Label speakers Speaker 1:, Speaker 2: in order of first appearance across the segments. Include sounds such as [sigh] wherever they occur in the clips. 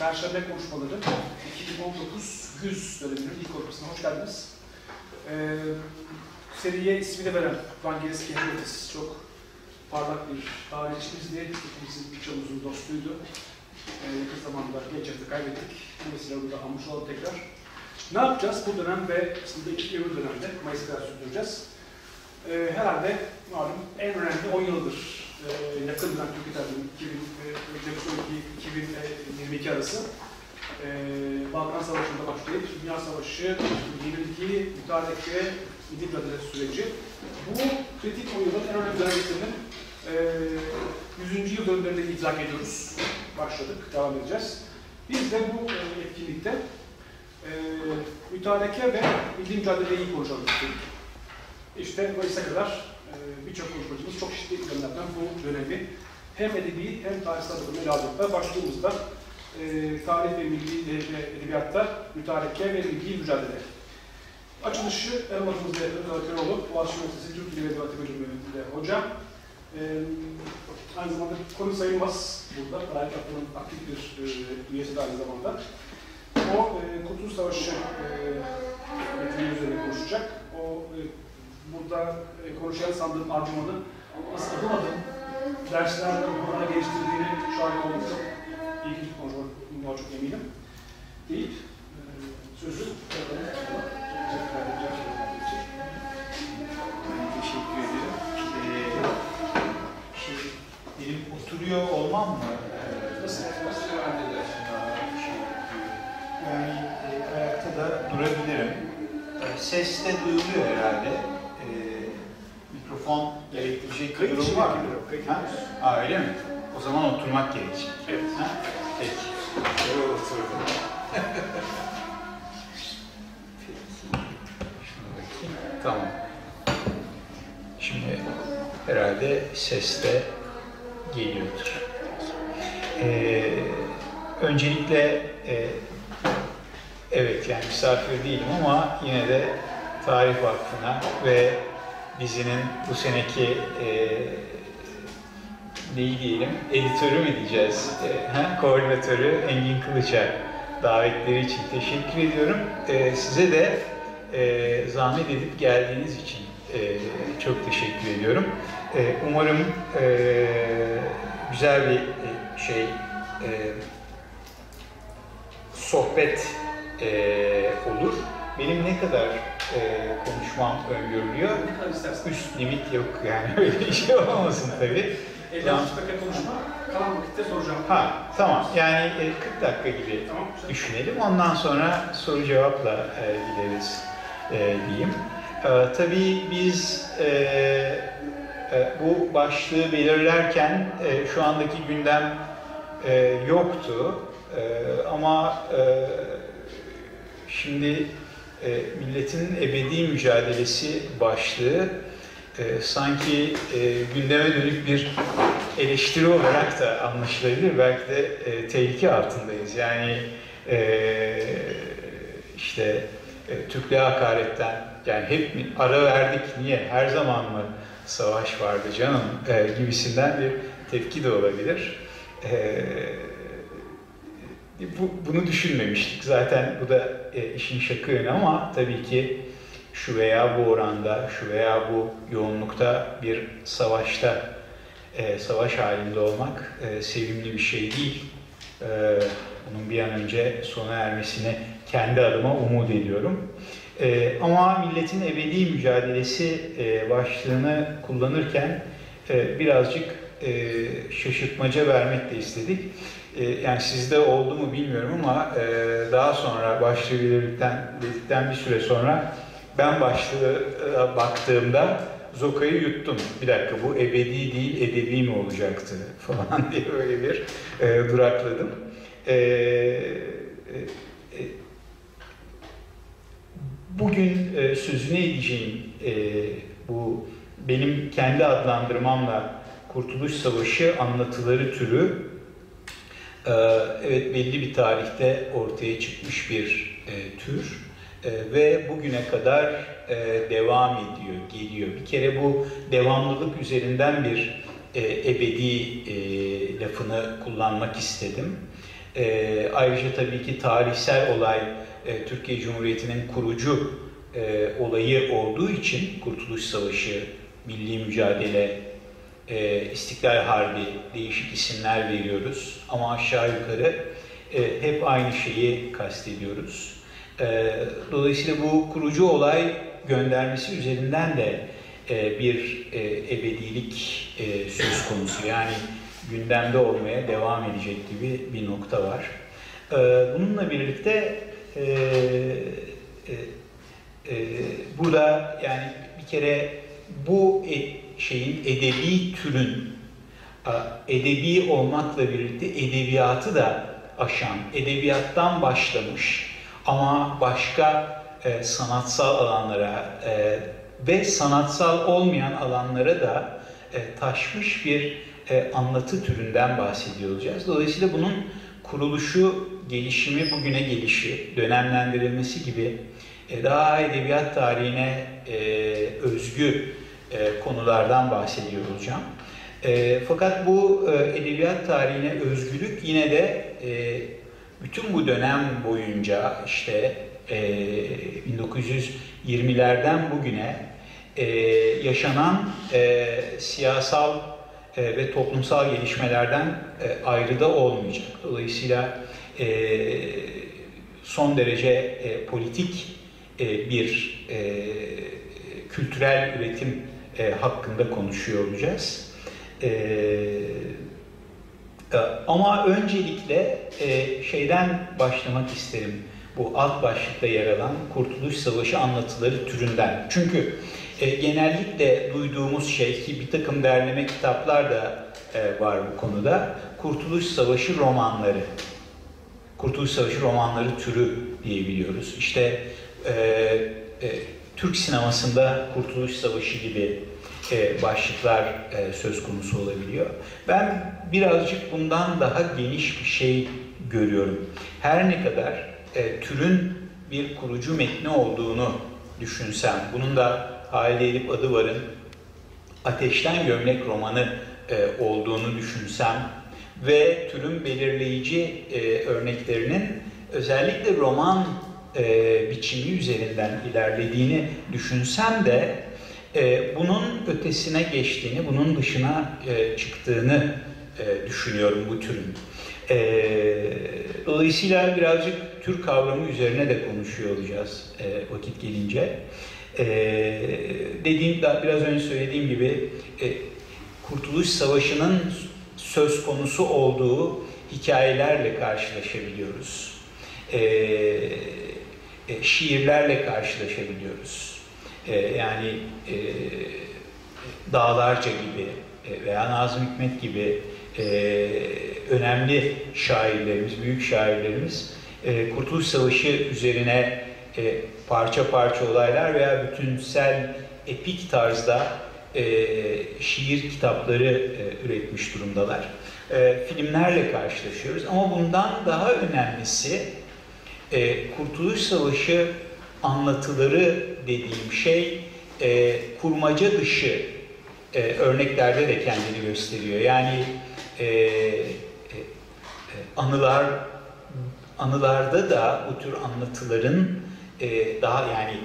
Speaker 1: Perşembe konuşmaları 2019 100 döneminin ilk konuşmasına hoş geldiniz. Ee, seriye ismini veren Vangelis Kehriyotis çok parlak bir tarihçimizdi. Hepimizin birçoğumuzun dostuydu. Ee, yakın zamanda genç yaşta kaybettik. Dolayısıyla burada anmış olalım tekrar. Ne yapacağız bu dönem ve aslında iki öbür dönemde Mayıs'a kadar sürdüreceğiz. Ee, herhalde malum en önemli 10 yıldır yakın dönem Türkiye tarihinin 2012-2022 arası e, Balkan Savaşı'nda başlayıp Dünya Savaşı, yenilgi, mütareke mücadele süreci. Bu kritik 10 yılın en önemli dönemlerinin e, 100. yıl dönümlerinde idrak ediyoruz. Başladık, devam edeceğiz. Biz de bu e, etkinlikte e, mütareke ve milli mücadeleyi konuşalım istedik. İşte Mayıs'a kadar birçok konuşmacımız çok çeşitli yönlerden bu dönemi hem edebi hem tarihsel bakımda alacaklar. Başlığımızda e, tarih ve milli ve edebiyatta mütareke ve milli mücadele. Açılışı Erol Hocamız ve Ömer Köroğlu, Boğaziçi Üniversitesi Türk Dili ve Edebiyatı Bölümünde hocam. E, aynı zamanda Konu Sayılmaz burada, Tarih Vakfı'nın aktif bir e, üyesi de aynı zamanda. O e, Kurtuluş Savaşı e, üzerine konuşacak. O e, burada e, konuşan sandığım argümanı nasıl adım adım dersler bana geliştirdiğini şahit oldum. Çok ilginç bir konuşma olduğuna çok eminim. Deyip e, sözü
Speaker 2: Teşekkür ederim. Ee, şimdi benim oturuyor olmam mı?
Speaker 1: Nasıl, nasıl edersin?
Speaker 2: Yani e, ayakta da durabilirim. Ses de duyuluyor herhalde. Mikrofon gerektirecek bir
Speaker 1: Kayıt
Speaker 2: durum
Speaker 1: için
Speaker 2: var mı? Ha? Aa, öyle mi? O zaman oturmak gerekecek.
Speaker 1: Evet.
Speaker 2: Ha? Peki. Şöyle bakayım. [laughs] Tamam. Şimdi herhalde ses de geliyordur. Ee, öncelikle e, evet yani misafir değilim ama yine de Tarih Vakfı'na ve dizinin bu seneki e, neyi diyelim, editörü mü diyeceğiz, e, koordinatörü Engin Kılıç'a davetleri için teşekkür ediyorum. E, size de e, zahmet edip geldiğiniz için e, çok teşekkür ediyorum. E, umarım e, güzel bir e, şey, e, sohbet e, olur. Benim ne kadar e, konuşmam öngörülüyor? Üst limit yok yani [laughs] öyle bir şey olmasın tabii.
Speaker 1: 50
Speaker 2: Tamam.
Speaker 1: dakika konuşma, kalan vakitte soracağım.
Speaker 2: Ha tamam yani e, 40 dakika gibi
Speaker 1: Tamam, güzel.
Speaker 2: düşünelim. Ondan sonra soru cevapla e, gideriz e, diyeyim. E, tabii biz e, e, bu başlığı belirlerken e, şu andaki gündem e, yoktu. E, ama e, şimdi e, milletin ebedi mücadelesi başlığı e, sanki e, gündeme dönük bir eleştiri olarak da anlaşılabilir. Belki de e, tehlike altındayız. Yani işte e, Türklüğe hakaretten yani hep mi ara verdik niye her zaman mı savaş vardı canım gibisinden bir tepki de olabilir. E, bu, bunu düşünmemiştik. Zaten bu da e, işin şakı yönü ama tabii ki şu veya bu oranda, şu veya bu yoğunlukta bir savaşta, e, savaş halinde olmak e, sevimli bir şey değil. E, bunun bir an önce sona ermesini kendi adıma umut ediyorum. E, ama milletin ebedi mücadelesi e, başlığını kullanırken e, birazcık e, şaşırtmaca vermek de istedik. E, yani sizde oldu mu bilmiyorum ama e, daha sonra başlığı belirledikten dedikten bir süre sonra ben başlığı baktığımda Zoka'yı yuttum. Bir dakika bu ebedi değil edebi mi olacaktı [laughs] falan diye böyle bir e, durakladım. E, e, e, bugün e, sözüne edeceğim e, bu benim kendi adlandırmamla Kurtuluş Savaşı anlatıları türü evet belli bir tarihte ortaya çıkmış bir e, tür e, ve bugüne kadar e, devam ediyor, geliyor. Bir kere bu devamlılık üzerinden bir e, ebedi lafını kullanmak istedim. E, ayrıca tabii ki tarihsel olay Türkiye Cumhuriyeti'nin kurucu olayı olduğu için Kurtuluş Savaşı, Milli Mücadele, e, İstiklal Harbi değişik isimler veriyoruz ama aşağı yukarı e, hep aynı şeyi kastediyoruz. E, dolayısıyla bu kurucu olay göndermesi üzerinden de e, bir e, ebedilik e, söz konusu. Yani gündemde olmaya devam edecek gibi bir nokta var. E, bununla birlikte e, e, e, burada yani bir kere bu e, şeyin edebi türün edebi olmakla birlikte edebiyatı da aşan, edebiyattan başlamış ama başka e, sanatsal alanlara e, ve sanatsal olmayan alanlara da e, taşmış bir e, anlatı türünden bahsediyor olacağız. Dolayısıyla bunun kuruluşu, gelişimi, bugüne gelişi, dönemlendirilmesi gibi e, daha edebiyat tarihine e, özgü e, konulardan bahsediyor olacağım. E, fakat bu e, edebiyat tarihine özgürlük yine de e, bütün bu dönem boyunca işte e, 1920'lerden bugüne e, yaşanan e, siyasal e, ve toplumsal gelişmelerden e, ayrı da olmayacak. Dolayısıyla e, son derece e, politik e, bir e, kültürel üretim e, hakkında konuşuyor olacağız. E, e, ama öncelikle e, şeyden başlamak isterim. Bu alt başlıkta yer alan Kurtuluş Savaşı anlatıları türünden. Çünkü e, genellikle duyduğumuz şey ki bir takım derleme kitaplar da e, var bu konuda. Kurtuluş Savaşı romanları. Kurtuluş Savaşı romanları türü diyebiliyoruz. İşte e, e, Türk sinemasında Kurtuluş Savaşı gibi e, başlıklar e, söz konusu olabiliyor. Ben birazcık bundan daha geniş bir şey görüyorum. Her ne kadar e, türün bir kurucu metni olduğunu düşünsem, bunun da Halide Edip Adıvar'ın Ateşten Gömlek romanı e, olduğunu düşünsem ve türün belirleyici e, örneklerinin özellikle roman e, biçimi üzerinden ilerlediğini düşünsem de e, bunun ötesine geçtiğini, bunun dışına e, çıktığını e, düşünüyorum bu türün. E, dolayısıyla birazcık tür kavramı üzerine de konuşuyor olacağız e, vakit gelince. E, dediğim, biraz önce söylediğim gibi e, Kurtuluş Savaşı'nın söz konusu olduğu hikayelerle karşılaşabiliyoruz. E, e, şiirlerle karşılaşabiliyoruz. E, yani e, Dağlarca gibi veya Nazım Hikmet gibi önemli şairlerimiz, büyük şairlerimiz Kurtuluş Savaşı üzerine parça parça olaylar veya bütünsel epik tarzda şiir kitapları üretmiş durumdalar. Filmlerle karşılaşıyoruz ama bundan daha önemlisi e, Kurtuluş Savaşı anlatıları dediğim şey e, kurmaca dışı e, örneklerde de kendini gösteriyor. Yani e, e, anılar anılarda da bu tür anlatıların e, daha yani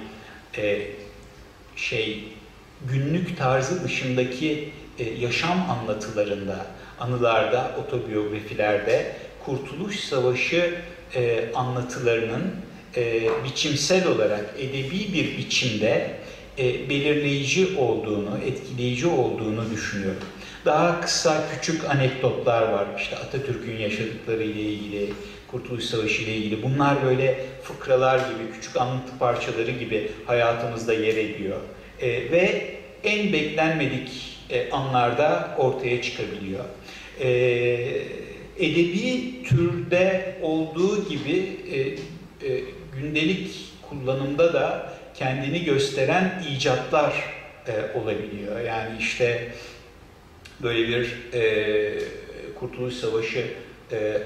Speaker 2: e, şey günlük tarzı dışındaki e, yaşam anlatılarında, anılarda, otobiyografilerde Kurtuluş Savaşı e, anlatılarının e, biçimsel olarak edebi bir biçimde e, belirleyici olduğunu, etkileyici olduğunu düşünüyorum. Daha kısa küçük anekdotlar var. İşte Atatürk'ün yaşadıkları ile ilgili, Kurtuluş Savaşı ile ilgili. Bunlar böyle fıkralar gibi, küçük anlatı parçaları gibi hayatımızda yer ediyor. E, ve en beklenmedik e, anlarda ortaya çıkabiliyor. E, edebi türde olduğu gibi e, e, gündelik kullanımda da kendini gösteren icatlar e, olabiliyor. Yani işte böyle bir e, Kurtuluş Savaşı e, e,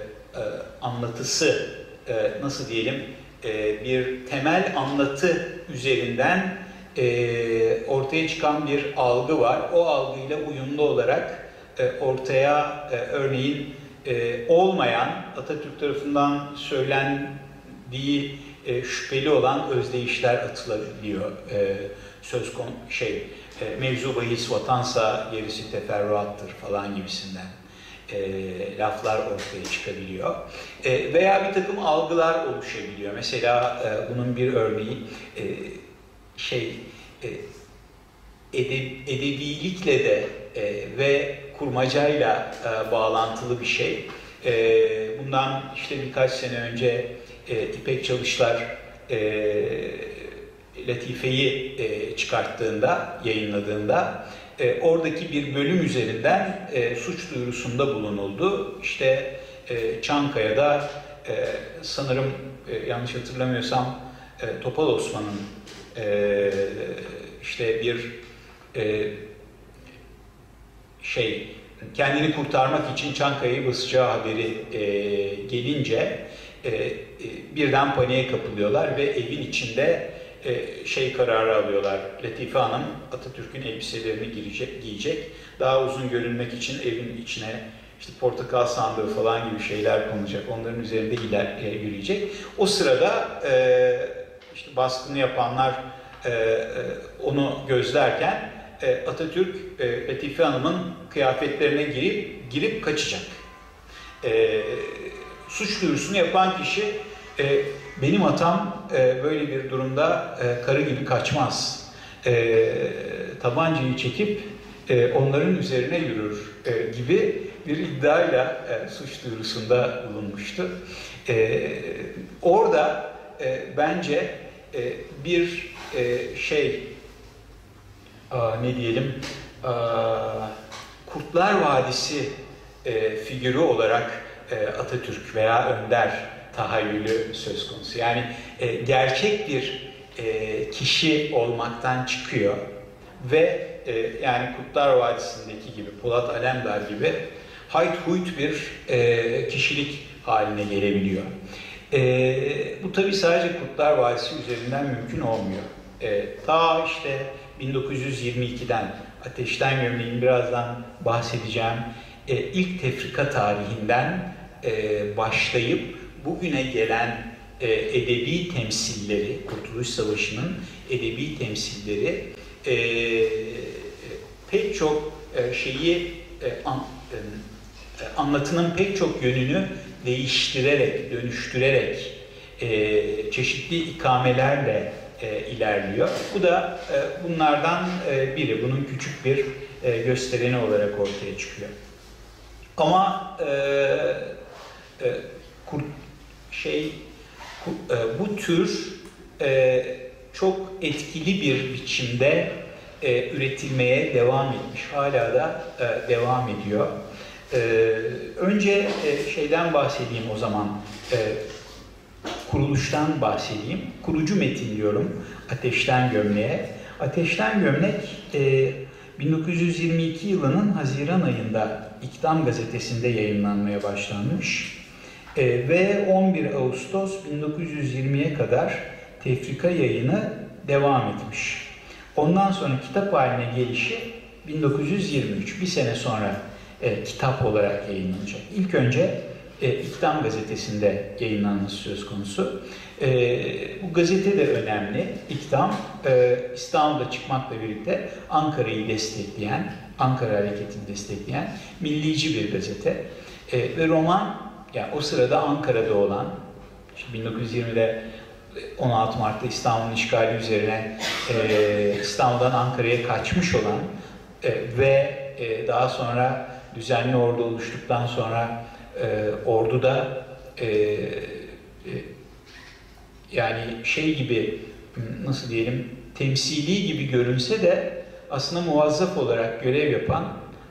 Speaker 2: anlatısı e, nasıl diyelim e, bir temel anlatı üzerinden e, ortaya çıkan bir algı var. O algıyla uyumlu olarak e, ortaya e, örneğin e, olmayan, Atatürk tarafından söylendiği e, şüpheli olan özdeyişler atılabiliyor. E, söz konu şey, e, mevzu bahis vatansa gerisi teferruattır falan gibisinden e, laflar ortaya çıkabiliyor. E, veya bir takım algılar oluşabiliyor. Mesela e, bunun bir örneği e, şey e, edeb, edebilikle de e, ve kurmacayla e, bağlantılı bir şey. E, bundan işte birkaç sene önce e, İpek Çalışlar e, Latife'yi e, çıkarttığında, yayınladığında e, oradaki bir bölüm üzerinden e, suç duyurusunda bulunuldu. İşte e, Çankaya'da e, sanırım e, yanlış hatırlamıyorsam e, Topal Osman'ın e, işte bir e, şey kendini kurtarmak için Çankaya'yı basacağı haberi e, gelince e, e, birden paniğe kapılıyorlar ve evin içinde e, şey kararı alıyorlar. Latife Hanım Atatürk'ün elbiselerini girecek, giyecek. Daha uzun görünmek için evin içine işte portakal sandığı falan gibi şeyler konulacak. Onların üzerinde iler, e, yürüyecek. O sırada e, işte baskını yapanlar e, e, onu gözlerken e, Atatürk e, Latife Hanım'ın kıyafetlerine girip girip kaçacak. E, suç duyurusunu yapan kişi e, benim hatam e, böyle bir durumda e, karı gibi kaçmaz. E, tabancayı çekip e, onların üzerine yürür e, gibi bir iddiayla e, suç duyurusunda bulunmuştu. E, orada e, bence e, bir e, şey ne diyelim Kurtlar Vadisi e, figürü olarak e, Atatürk veya Önder tahayyülü söz konusu. Yani e, gerçek bir kişi olmaktan çıkıyor ve yani Kurtlar Vadisi'ndeki gibi, Polat Alemdar gibi hayt huyt bir kişilik haline gelebiliyor. E, bu tabi sadece Kurtlar Vadisi üzerinden mümkün olmuyor. E, ta işte 1922'den Ateşten Gömleğin birazdan bahsedeceğim. E, ilk tefrika tarihinden e, başlayıp bugüne gelen e, edebi temsilleri, Kurtuluş Savaşı'nın edebi temsilleri e, pek çok e, şeyi e, an, e, anlatının pek çok yönünü değiştirerek, dönüştürerek e, çeşitli ikamelerle e, ilerliyor. Bu da e, bunlardan e, biri. Bunun küçük bir e, göstereni olarak ortaya çıkıyor. Ama e, e, Kurt, şey e, bu tür e, çok etkili bir biçimde e, üretilmeye devam etmiş. Hala da devam ediyor. Önce şeyden bahsedeyim o zaman. Kuruluştan bahsedeyim. Kurucu metin diyorum. Ateşten Gömleğe. Ateşten Gömlek 1922 yılının Haziran ayında İktam gazetesinde yayınlanmaya başlanmış. E, ve 11 Ağustos 1920'ye kadar tefrika yayını devam etmiş. Ondan sonra kitap haline gelişi 1923, bir sene sonra e, kitap olarak yayınlanacak. İlk önce e, gazetesinde yayınlanması söz konusu. E, bu gazete de önemli. İktam, e, İstanbul'da çıkmakla birlikte Ankara'yı destekleyen, Ankara hareketini destekleyen millici bir gazete. E, ve roman yani o sırada Ankara'da olan, işte 1920'de 16 Mart'ta İstanbul'un işgali üzerine İstanbul'dan Ankara'ya kaçmış olan ve daha sonra düzenli ordu oluştuktan sonra e, orduda e, e, yani şey gibi nasıl diyelim temsili gibi görünse de aslında muvazzaf olarak görev yapan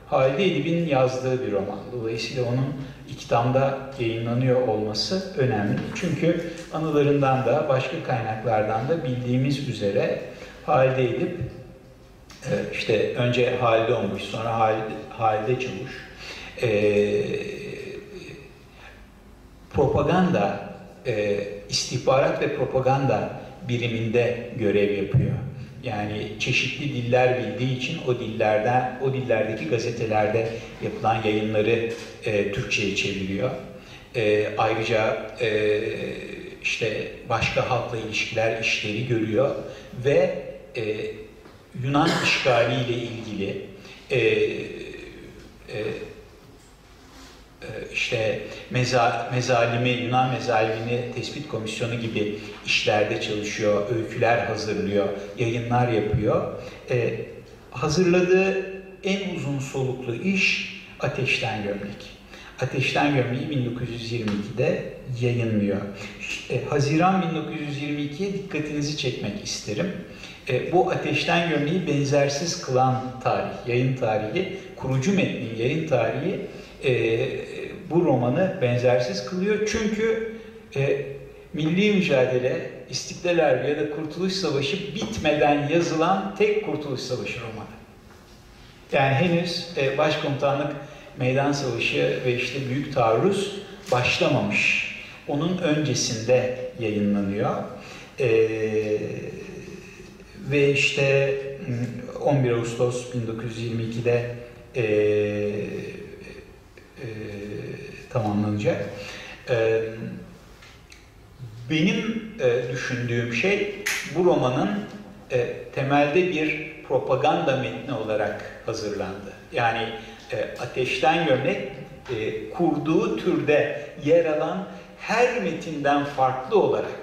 Speaker 2: Halide Edip'in yazdığı bir roman. Dolayısıyla onun İktam'da yayınlanıyor olması önemli. Çünkü anılarından da başka kaynaklardan da bildiğimiz üzere Halide Edip e, işte önce Halide olmuş sonra Halide, Halide Çavuş e, propaganda e, istihbarat ve propaganda biriminde görev yapıyor. Yani çeşitli diller bildiği için o dillerden, o dillerdeki gazetelerde yapılan yayınları e, Türkçe'ye çeviriyor. E, ayrıca e, işte başka halkla ilişkiler işleri görüyor ve e, Yunan işgaliyle ilgili e, e, işte meza, mezalimi, Yunan mezalimini tespit komisyonu gibi işlerde çalışıyor, öyküler hazırlıyor, yayınlar yapıyor. Ee, hazırladığı en uzun soluklu iş Ateşten Gömlek. Ateşten Gömleği 1922'de yayınlıyor. E, Haziran 1922'ye dikkatinizi çekmek isterim. E, bu Ateşten Gömleği benzersiz kılan tarih, yayın tarihi, kurucu metnin yayın tarihi e, bu romanı benzersiz kılıyor. Çünkü e, milli mücadele, İstiklal Harbi ya da Kurtuluş Savaşı bitmeden yazılan tek Kurtuluş Savaşı romanı. Yani henüz e, başkomutanlık meydan savaşı ve işte büyük taarruz başlamamış. Onun öncesinde yayınlanıyor. Ee, ve işte 11 Ağustos 1922'de e, e, tamamlanacak. E, benim e, düşündüğüm şey bu romanın e, temelde bir propaganda metni olarak hazırlandı. Yani e, ateşten gömlek kurduğu türde yer alan her metinden farklı olarak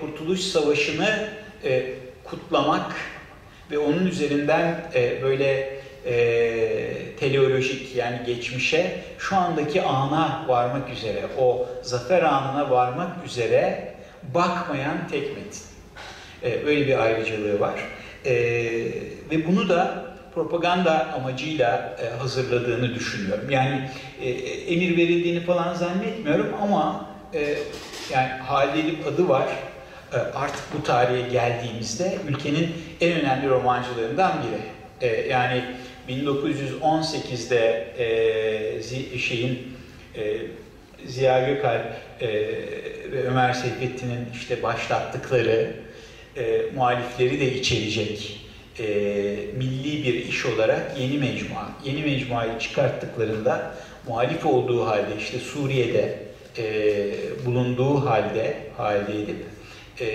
Speaker 2: Kurtuluş Savaşı'nı kutlamak ve onun üzerinden böyle e, teleolojik yani geçmişe şu andaki ana varmak üzere, o zafer anına varmak üzere bakmayan tek metin. E, öyle bir ayrıcalığı var. E, ve bunu da propaganda amacıyla e, hazırladığını düşünüyorum. Yani e, emir verildiğini falan zannetmiyorum ama e, yani Halil adı var. E, artık bu tarihe geldiğimizde ülkenin en önemli romancılarından biri. E, yani 1918'de e, şeyin e, Ziya Gökalp e, ve Ömer Seyfettin'in işte başlattıkları e, muhalifleri de içerecek e, milli bir iş olarak yeni mecmua. Yeni mecmuayı çıkarttıklarında muhalif olduğu halde işte Suriye'de e, bulunduğu halde halde edip e,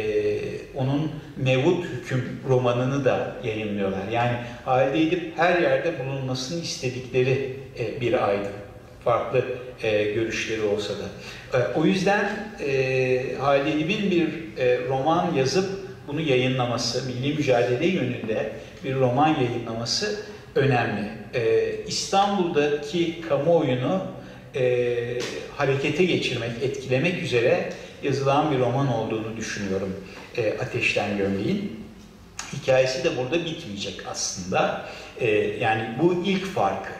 Speaker 2: onun Mevut Hüküm romanını da yayınlıyorlar. Yani halde edip her yerde bulunmasını istedikleri e, bir aydın. Farklı e, görüşleri olsa da. E, o yüzden e, Halide Edip'in bir e, roman yazıp bunu yayınlaması, milli mücadele yönünde bir roman yayınlaması önemli. Ee, İstanbul'daki kamuoyunu e, harekete geçirmek, etkilemek üzere yazılan bir roman olduğunu düşünüyorum e, Ateşten Gömleğin. Hikayesi de burada bitmeyecek aslında. E, yani bu ilk farkı.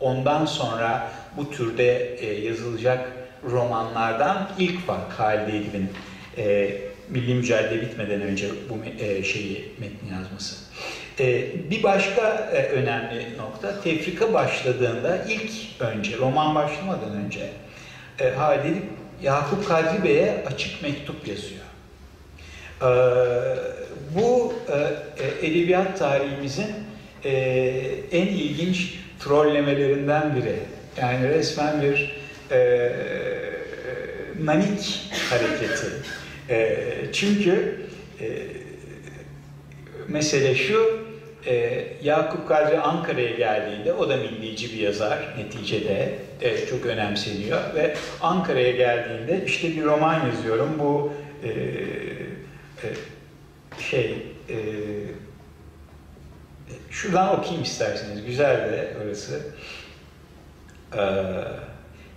Speaker 2: Ondan sonra bu türde e, yazılacak romanlardan ilk fark Halide Edip'in e, milli mücadele bitmeden önce bu e, şeyi metni yazması. E, bir başka e, önemli nokta tefrika başladığında ilk önce roman başlamadan önce e, Halil Yakup Kadri Bey'e açık mektup yazıyor. E, bu e, edebiyat tarihimizin e, en ilginç trollemelerinden biri. Yani resmen bir e, nanik hareketi. E, çünkü e, mesele şu, e, Yakup Kadri Ankara'ya geldiğinde, o da millici bir yazar neticede, e, çok önemseniyor ve Ankara'ya geldiğinde işte bir roman yazıyorum, bu e, e, şey, e, şuradan okuyayım isterseniz, güzel de orası. Eee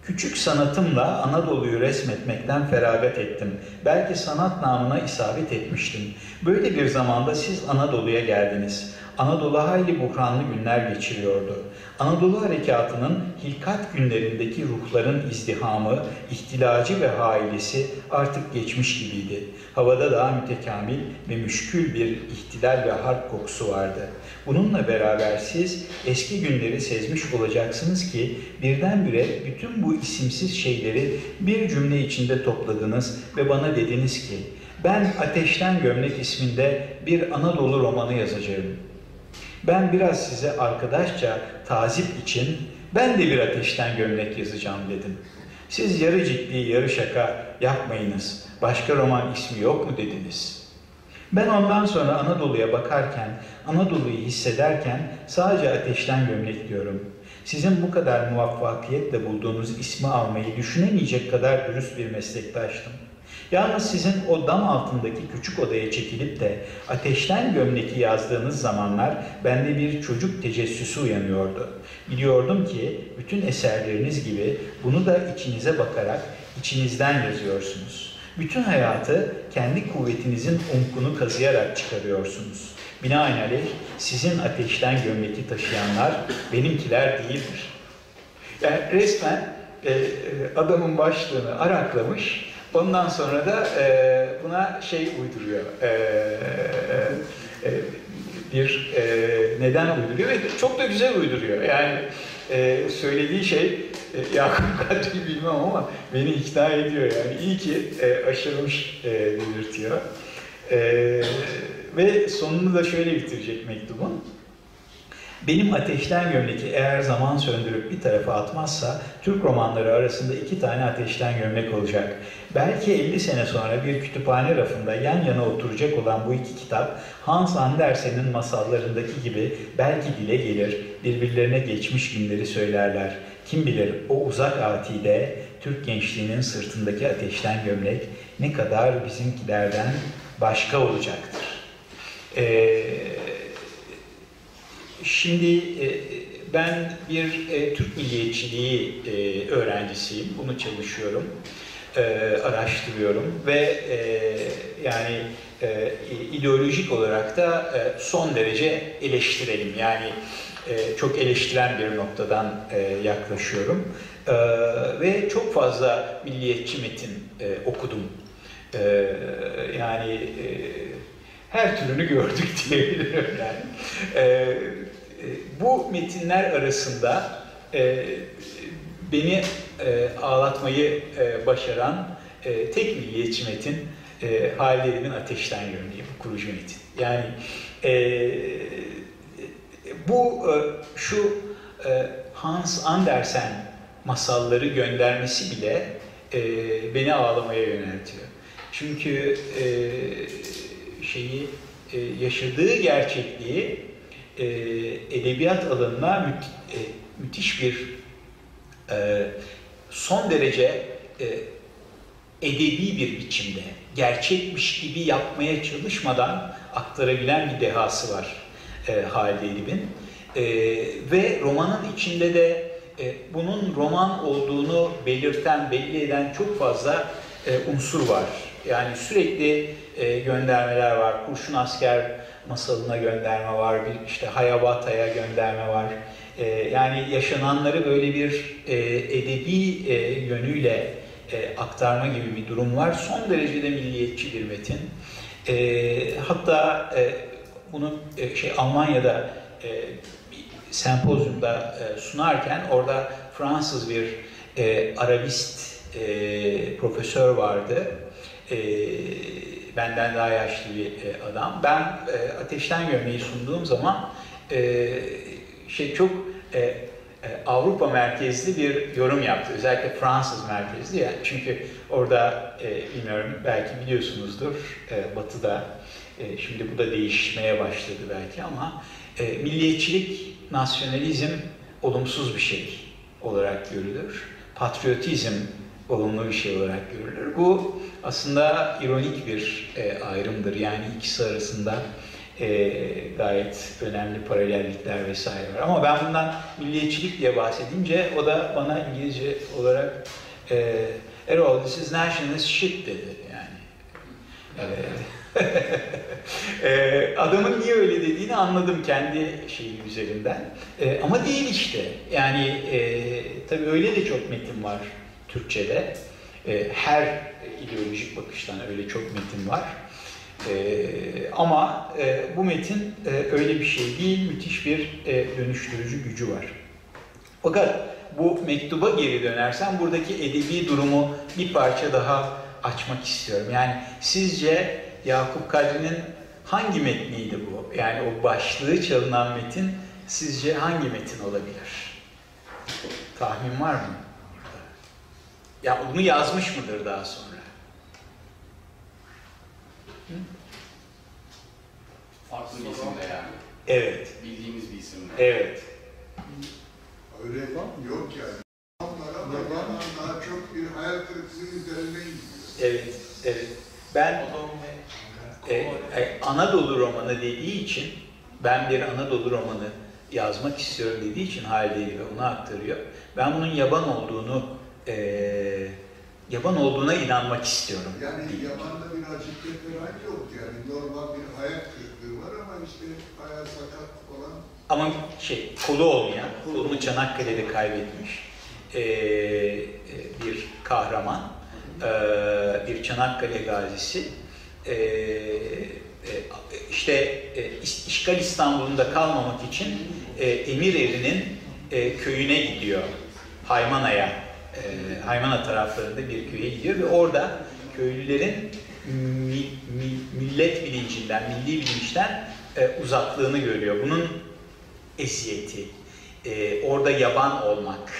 Speaker 2: Küçük sanatımla Anadolu'yu resmetmekten feragat ettim. Belki sanat namına isabet etmiştim. Böyle bir zamanda siz Anadolu'ya geldiniz. Anadolu hayli buhranlı günler geçiriyordu. Anadolu Harekatı'nın hilkat günlerindeki ruhların izdihamı, ihtilacı ve hailesi artık geçmiş gibiydi. Havada daha mütekamil ve müşkül bir ihtilal ve harp kokusu vardı. Bununla beraber siz eski günleri sezmiş olacaksınız ki birdenbire bütün bu isimsiz şeyleri bir cümle içinde topladınız ve bana dediniz ki ben Ateşten Gömlek isminde bir Anadolu romanı yazacağım. Ben biraz size arkadaşça tazip için ben de bir ateşten gömlek yazacağım dedim. Siz yarı ciddi yarı şaka yapmayınız. Başka roman ismi yok mu dediniz. Ben ondan sonra Anadolu'ya bakarken, Anadolu'yu hissederken sadece ateşten gömlek diyorum. Sizin bu kadar muvaffakiyetle bulduğunuz ismi almayı düşünemeyecek kadar dürüst bir meslektaştım. Yalnız sizin o dam altındaki küçük odaya çekilip de ateşten gömleki yazdığınız zamanlar bende bir çocuk tecessüsü uyanıyordu. Biliyordum ki bütün eserleriniz gibi bunu da içinize bakarak içinizden yazıyorsunuz. Bütün hayatı kendi kuvvetinizin umkunu kazıyarak çıkarıyorsunuz. Binaenaleyh sizin ateşten gömleki taşıyanlar benimkiler değildir. Yani resmen e, e adamın başlığını araklamış, Ondan sonra da e, buna şey uyduruyor. E, e, bir e, neden uyduruyor ve çok da güzel uyduruyor. Yani e, söylediği şey e, [laughs] Yakup Kadri'yi bilmem ama beni ikna ediyor. Yani iyi ki e, aşırmış e, belirtiyor. E, ve sonunu da şöyle bitirecek mektubun. Benim ateşten gömleki eğer zaman söndürüp bir tarafa atmazsa Türk romanları arasında iki tane ateşten gömlek olacak. Belki 50 sene sonra bir kütüphane rafında yan yana oturacak olan bu iki kitap Hans Andersen'in masallarındaki gibi belki dile gelir, birbirlerine geçmiş günleri söylerler. Kim bilir o uzak atide Türk gençliğinin sırtındaki ateşten gömlek ne kadar bizimkilerden başka olacaktır. Eee Şimdi e, ben bir e, Türk milliyetçiliği e, öğrencisiyim. Bunu çalışıyorum, araştırıyorum ve yani ideolojik olarak da son derece eleştirelim. Yani çok eleştiren bir noktadan yaklaşıyorum. Ve çok fazla milliyetçi metin okudum. Yani her türünü gördük [laughs] diyebilirim yani. E, bu metinler arasında e, beni e, ağlatmayı e, başaran e, tek milliyetçi metin e, Halide Ateşten Yönlüğü, bu kurucu metin. Yani e, bu e, şu e, Hans Andersen masalları göndermesi bile e, beni ağlamaya yöneltiyor. Çünkü e, şeyi e, yaşadığı gerçekliği e, edebiyat alanına müth e, müthiş bir e, son derece e, edebi bir biçimde gerçekmiş gibi yapmaya çalışmadan aktarabilen bir dehası var e, Halide Edip'in. E, ve romanın içinde de e, bunun roman olduğunu belirten, belli eden çok fazla e, unsur var. Yani sürekli e, göndermeler var. Kurşun asker masalına gönderme var, bir işte Hayabata'ya gönderme var. E, yani yaşananları böyle bir e, edebi e, yönüyle e, aktarma gibi bir durum var. Son derecede milliyetçi bir metin. E, hatta e, bunu e, şey Almanya'da e, sempozyumda e, sunarken orada Fransız bir e, Arabist e, profesör vardı. E, benden daha yaşlı bir e, adam. Ben e, ateşten gömleği sunduğum zaman e, şey çok e, e, Avrupa merkezli bir yorum yaptı. Özellikle Fransız merkezli ya. Çünkü orada e, bilmiyorum belki biliyorsunuzdur e, Batı'da e, şimdi bu da değişmeye başladı belki ama e, milliyetçilik, nasyonalizm olumsuz bir şey olarak görülür. Patriotizm olumlu bir şey olarak görülür. Bu aslında ironik bir e, ayrımdır. Yani ikisi arasında e, gayet önemli paralellikler vesaire var. Ama ben bundan milliyetçilik diye bahsedince o da bana İngilizce olarak e, Errol this is nationalist shit dedi yani. [laughs] E, adamın niye öyle dediğini anladım kendi şeyi üzerinden. E, ama değil işte. Yani e, tabii öyle de çok metin var Türkçe'de. E, her ideolojik bakıştan öyle çok metin var. E, ama e, bu metin e, öyle bir şey değil, müthiş bir e, dönüştürücü gücü var. Fakat bu mektuba geri dönersem buradaki edebi durumu bir parça daha açmak istiyorum. Yani sizce Yakup Kadri'nin hangi metniydi bu? Yani o başlığı çalınan metin sizce hangi metin olabilir? Tahmin var mı? Ya bunu yazmış mıdır daha sonra? Hı?
Speaker 3: Farklı bir isimle yani.
Speaker 2: Evet,
Speaker 3: Bildiğimiz bir isimle.
Speaker 2: evet.
Speaker 4: Öyle yok yani. Onlara yaban daha çok bir hayal kırıklığı üzerine gidiyor.
Speaker 2: Evet, evet. Ben e, e, Anadolu romanı dediği için, ben bir Anadolu romanı yazmak istiyorum dediği için Halide ve onu aktarıyor. Ben bunun yaban olduğunu, e, yaban olduğuna inanmak istiyorum.
Speaker 4: Yani yabanda bir acıklı falan yok yani. Normal bir hayal kırıklığı var ama işte ayağı sakat olan
Speaker 2: Ama şey, kolu olmayan, kolunu Çanakkale'de kaybetmiş e, e, bir kahraman, e, bir Çanakkale gazisi. E, e, işte e, İş- işgal İstanbul'unda kalmamak için e, Emireri'nin e, köyüne gidiyor. Haymana'ya, e, Haymana taraflarında bir köye gidiyor ve orada köylülerin mi- mi- millet bilincinden, milli bilinçten e, uzaklığını görüyor. Bunun eziyeti, e, orada yaban olmak,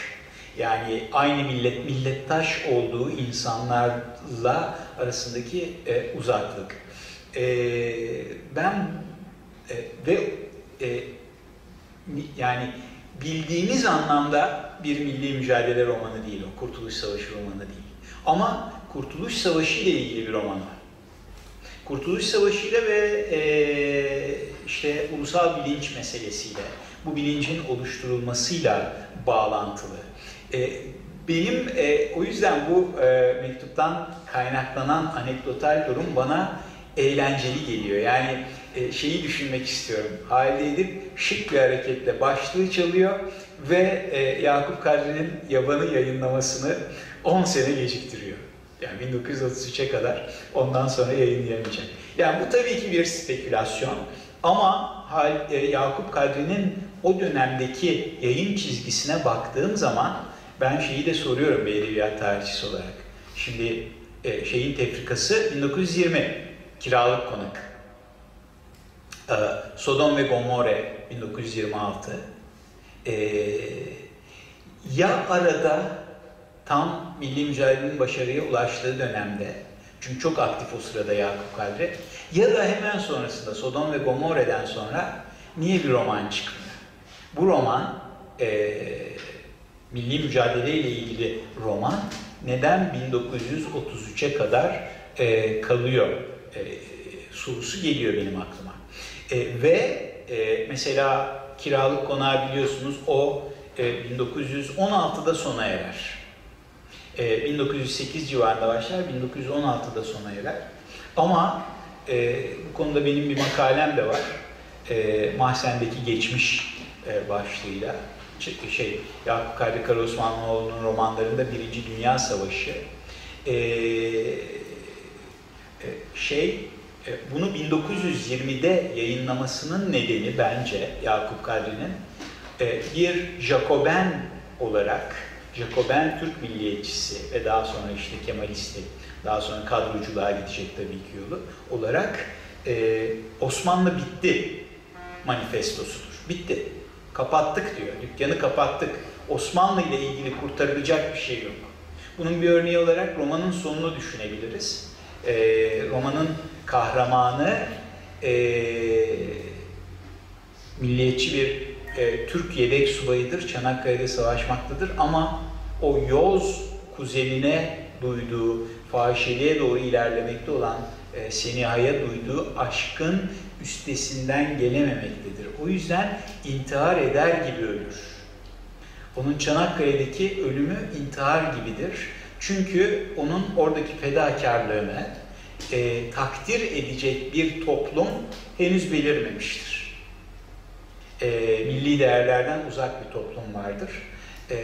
Speaker 2: yani aynı millet, millettaş olduğu insanlarla arasındaki e, uzaklık. E, ben e, ve e, yani bildiğimiz anlamda bir milli mücadele romanı değil o, Kurtuluş Savaşı romanı değil. Ama Kurtuluş Savaşı ile ilgili bir roman var. Kurtuluş Savaşı ile ve e, işte ulusal bilinç meselesiyle, bu bilincin oluşturulmasıyla bağlantılı. E, benim e, o yüzden bu e, mektuptan kaynaklanan anekdotal durum bana eğlenceli geliyor. Yani şeyi düşünmek istiyorum. Halide Edip şık bir hareketle başlığı çalıyor ve e, Yakup Kadri'nin Yaban'ı yayınlamasını 10 sene geciktiriyor. Yani 1933'e kadar ondan sonra yayınlayamayacak. Yani bu tabii ki bir spekülasyon ama e, Yakup Kadri'nin o dönemdeki yayın çizgisine baktığım zaman ben şeyi de soruyorum bir edebiyat tarihçisi olarak. Şimdi e, şeyin tefrikası 1920 kiralık konak. Ee, Sodom ve Gomorre 1926. Ee, ya arada tam milli mücadelenin başarıya ulaştığı dönemde, çünkü çok aktif o sırada Yakup Kadri, ya da hemen sonrasında Sodom ve Gomorre'den sonra niye bir roman çıkmıyor? Bu roman, e, milli mücadele ile ilgili roman, neden 1933'e kadar e, kalıyor e, sorusu geliyor benim aklıma. E, ve e, mesela kiralık konağı biliyorsunuz o e, 1916'da sona erer. E, 1908 civarında başlar, 1916'da sona erer. Ama e, bu konuda benim bir makalem de var. E, Mahzen'deki geçmiş e, başlığıyla. Şey, Yakup Kadri Karaosmanoğlu'nun romanlarında Birinci Dünya Savaşı. E, e, şey, bunu 1920'de yayınlamasının nedeni bence Yakup Kadri'nin e, bir Jacoben olarak, Jacoben Türk milliyetçisi ve daha sonra işte Kemalisti, daha sonra kadroculuğa gidecek tabii ki yolu olarak e, Osmanlı bitti manifestosudur. Bitti. Kapattık diyor. Dükkanı kapattık. Osmanlı ile ilgili kurtarılacak bir şey yok. Bunun bir örneği olarak romanın sonunu düşünebiliriz. E, romanın kahramanı e, milliyetçi bir e, Türk yedek subayıdır. Çanakkale'de savaşmaktadır ama o Yoz kuzenine duyduğu, fahişeliğe doğru ilerlemekte olan e, Seniha'ya duyduğu aşkın üstesinden gelememektedir. O yüzden intihar eder gibi ölür. Onun Çanakkale'deki ölümü intihar gibidir. Çünkü onun oradaki fedakarlığını, e, takdir edecek bir toplum henüz belirmemiştir. E, milli değerlerden uzak bir toplum vardır. E,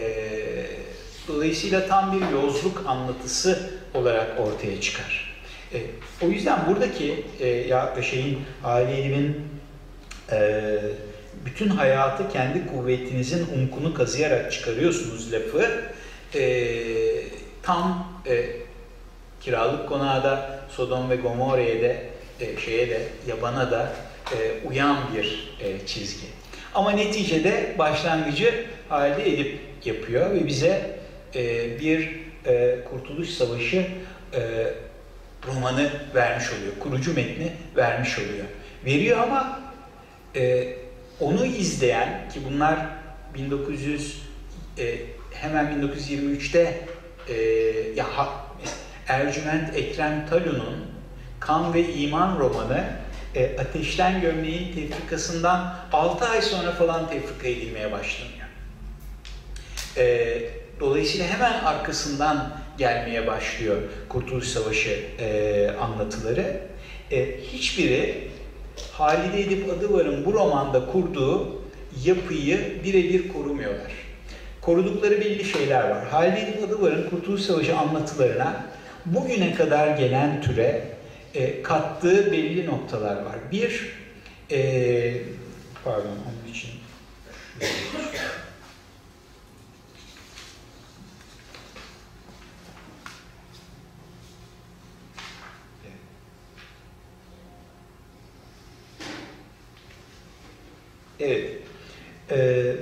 Speaker 2: dolayısıyla tam bir yozluk anlatısı olarak ortaya çıkar. E, o yüzden buradaki e, ya şeyin Ali Edip'in e, bütün hayatı kendi kuvvetinizin umkunu kazıyarak çıkarıyorsunuz lafı e, tam e, kiralık konağa da Sodom ve Gomorre'ye de e, şeye de yabana da e, uyan bir e, çizgi. Ama neticede başlangıcı halde edip yapıyor ve bize e, bir e, Kurtuluş Savaşı e, romanı vermiş oluyor. Kurucu metni vermiş oluyor. Veriyor ama e, onu izleyen ki bunlar 1900 e, hemen 1923'te e, ya Ercüment Ekrem Talun'un Kan ve İman romanı e, Ateşten Gömleğin tefrikasından 6 ay sonra falan tefrika edilmeye başlanıyor. E, dolayısıyla hemen arkasından gelmeye başlıyor Kurtuluş Savaşı e, anlatıları. E, hiçbiri Halide Edip Adıvar'ın bu romanda kurduğu yapıyı birebir korumuyorlar. Korudukları belli şeyler var. Halide Adıvar'ın Kurtuluş Savaşı anlatılarına bugüne kadar gelen türe e, kattığı belli noktalar var. Bir, e, pardon onun için Evet. Ee,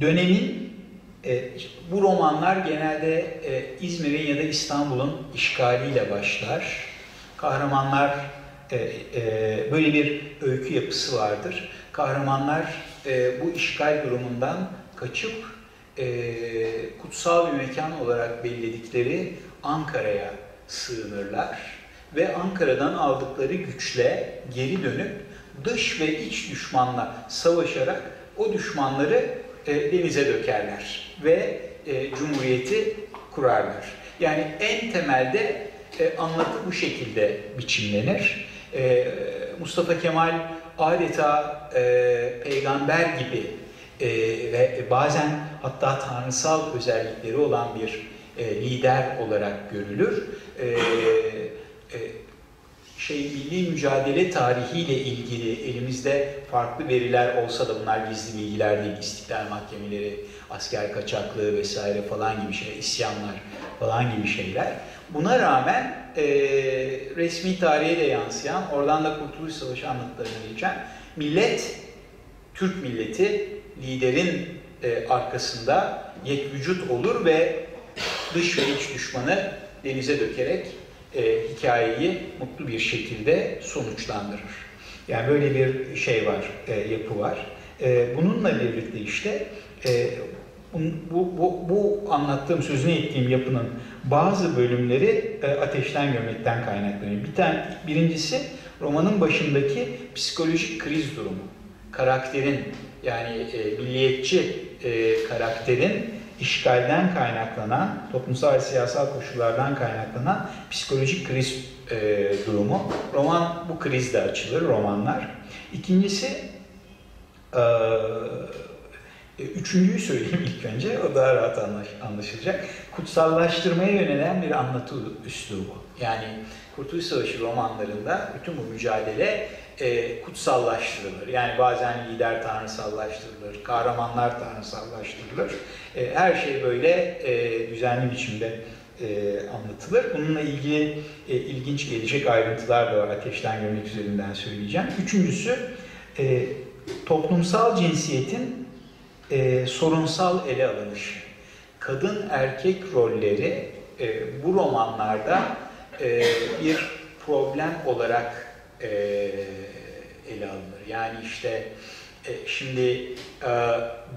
Speaker 2: dönemin e, bu romanlar genelde e, İzmir'in ya da İstanbul'un işgaliyle başlar. Kahramanlar e, e, böyle bir öykü yapısı vardır. Kahramanlar e, bu işgal durumundan kaçıp e, kutsal bir mekan olarak belirledikleri Ankara'ya sığınırlar ve Ankara'dan aldıkları güçle geri dönüp dış ve iç düşmanla savaşarak o düşmanları e, denize dökerler ve e, cumhuriyeti kurarlar. Yani en temelde e, anlatı bu şekilde biçimlenir. E, Mustafa Kemal adeta e, peygamber gibi e, ve bazen hatta tanrısal özellikleri olan bir e, lider olarak görülür. E, e, şey milli mücadele tarihiyle ilgili elimizde farklı veriler olsa da bunlar gizli bilgiler değil. İstiklal mahkemeleri, asker kaçaklığı vesaire falan gibi şeyler, isyanlar falan gibi şeyler. Buna rağmen e, resmi tarihe de yansıyan, oradan da Kurtuluş Savaşı anlatılarına geçen millet, Türk milleti liderin e, arkasında yek vücut olur ve dış ve iç düşmanı denize dökerek e, hikayeyi mutlu bir şekilde sonuçlandırır. Yani böyle bir şey var, e, yapı var. E, bununla birlikte işte e, bu, bu, bu anlattığım, sözünü ettiğim yapının bazı bölümleri e, ateşten gömlekten kaynaklanıyor. Bir tane, birincisi romanın başındaki psikolojik kriz durumu. Karakterin yani e, milliyetçi e, karakterin işgalden kaynaklanan, toplumsal ve siyasal koşullardan kaynaklanan psikolojik kriz e, durumu. Roman bu krizde açılır, romanlar. İkincisi, e, üçüncüyü söyleyeyim ilk önce, o daha rahat anlaş, anlaşılacak. Kutsallaştırmaya yönelen bir anlatı üslubu. Yani Kurtuluş Savaşı romanlarında bütün bu mücadele e, kutsallaştırılır. Yani bazen lider tanrısallaştırılır, kahramanlar tanrısallaştırılır. E, her şey böyle e, düzenli biçimde e, anlatılır. Bununla ilgili e, ilginç gelecek ayrıntılar da var. Ateşten görmek üzerinden söyleyeceğim. Üçüncüsü e, toplumsal cinsiyetin e, sorunsal ele alınışı. Kadın erkek rolleri e, bu romanlarda e, bir problem olarak e, ele alınır. Yani işte e, şimdi e,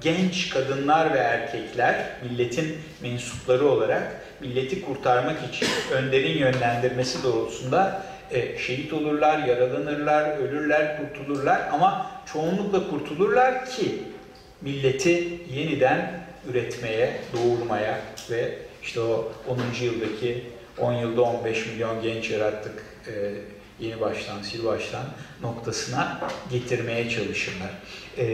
Speaker 2: genç kadınlar ve erkekler milletin mensupları olarak milleti kurtarmak için önderin yönlendirmesi doğrultusunda e, şehit olurlar, yaralanırlar, ölürler, kurtulurlar ama çoğunlukla kurtulurlar ki milleti yeniden üretmeye, doğurmaya ve işte o 10. yıldaki 10 yılda 15 milyon genç yarattık e, yeni baştan, sil baştan noktasına getirmeye çalışırlar. E,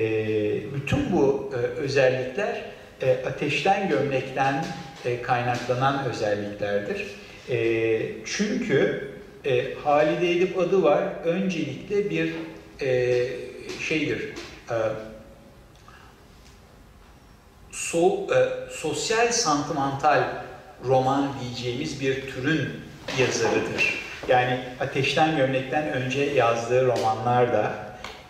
Speaker 2: bütün bu e, özellikler e, ateşten gömlekten e, kaynaklanan özelliklerdir. E, çünkü e, Halide Edip adı var. Öncelikle bir e, şeydir. E, so, e, sosyal santimental roman diyeceğimiz bir türün yazarıdır. Yani Ateşten Gömlek'ten önce yazdığı romanlar da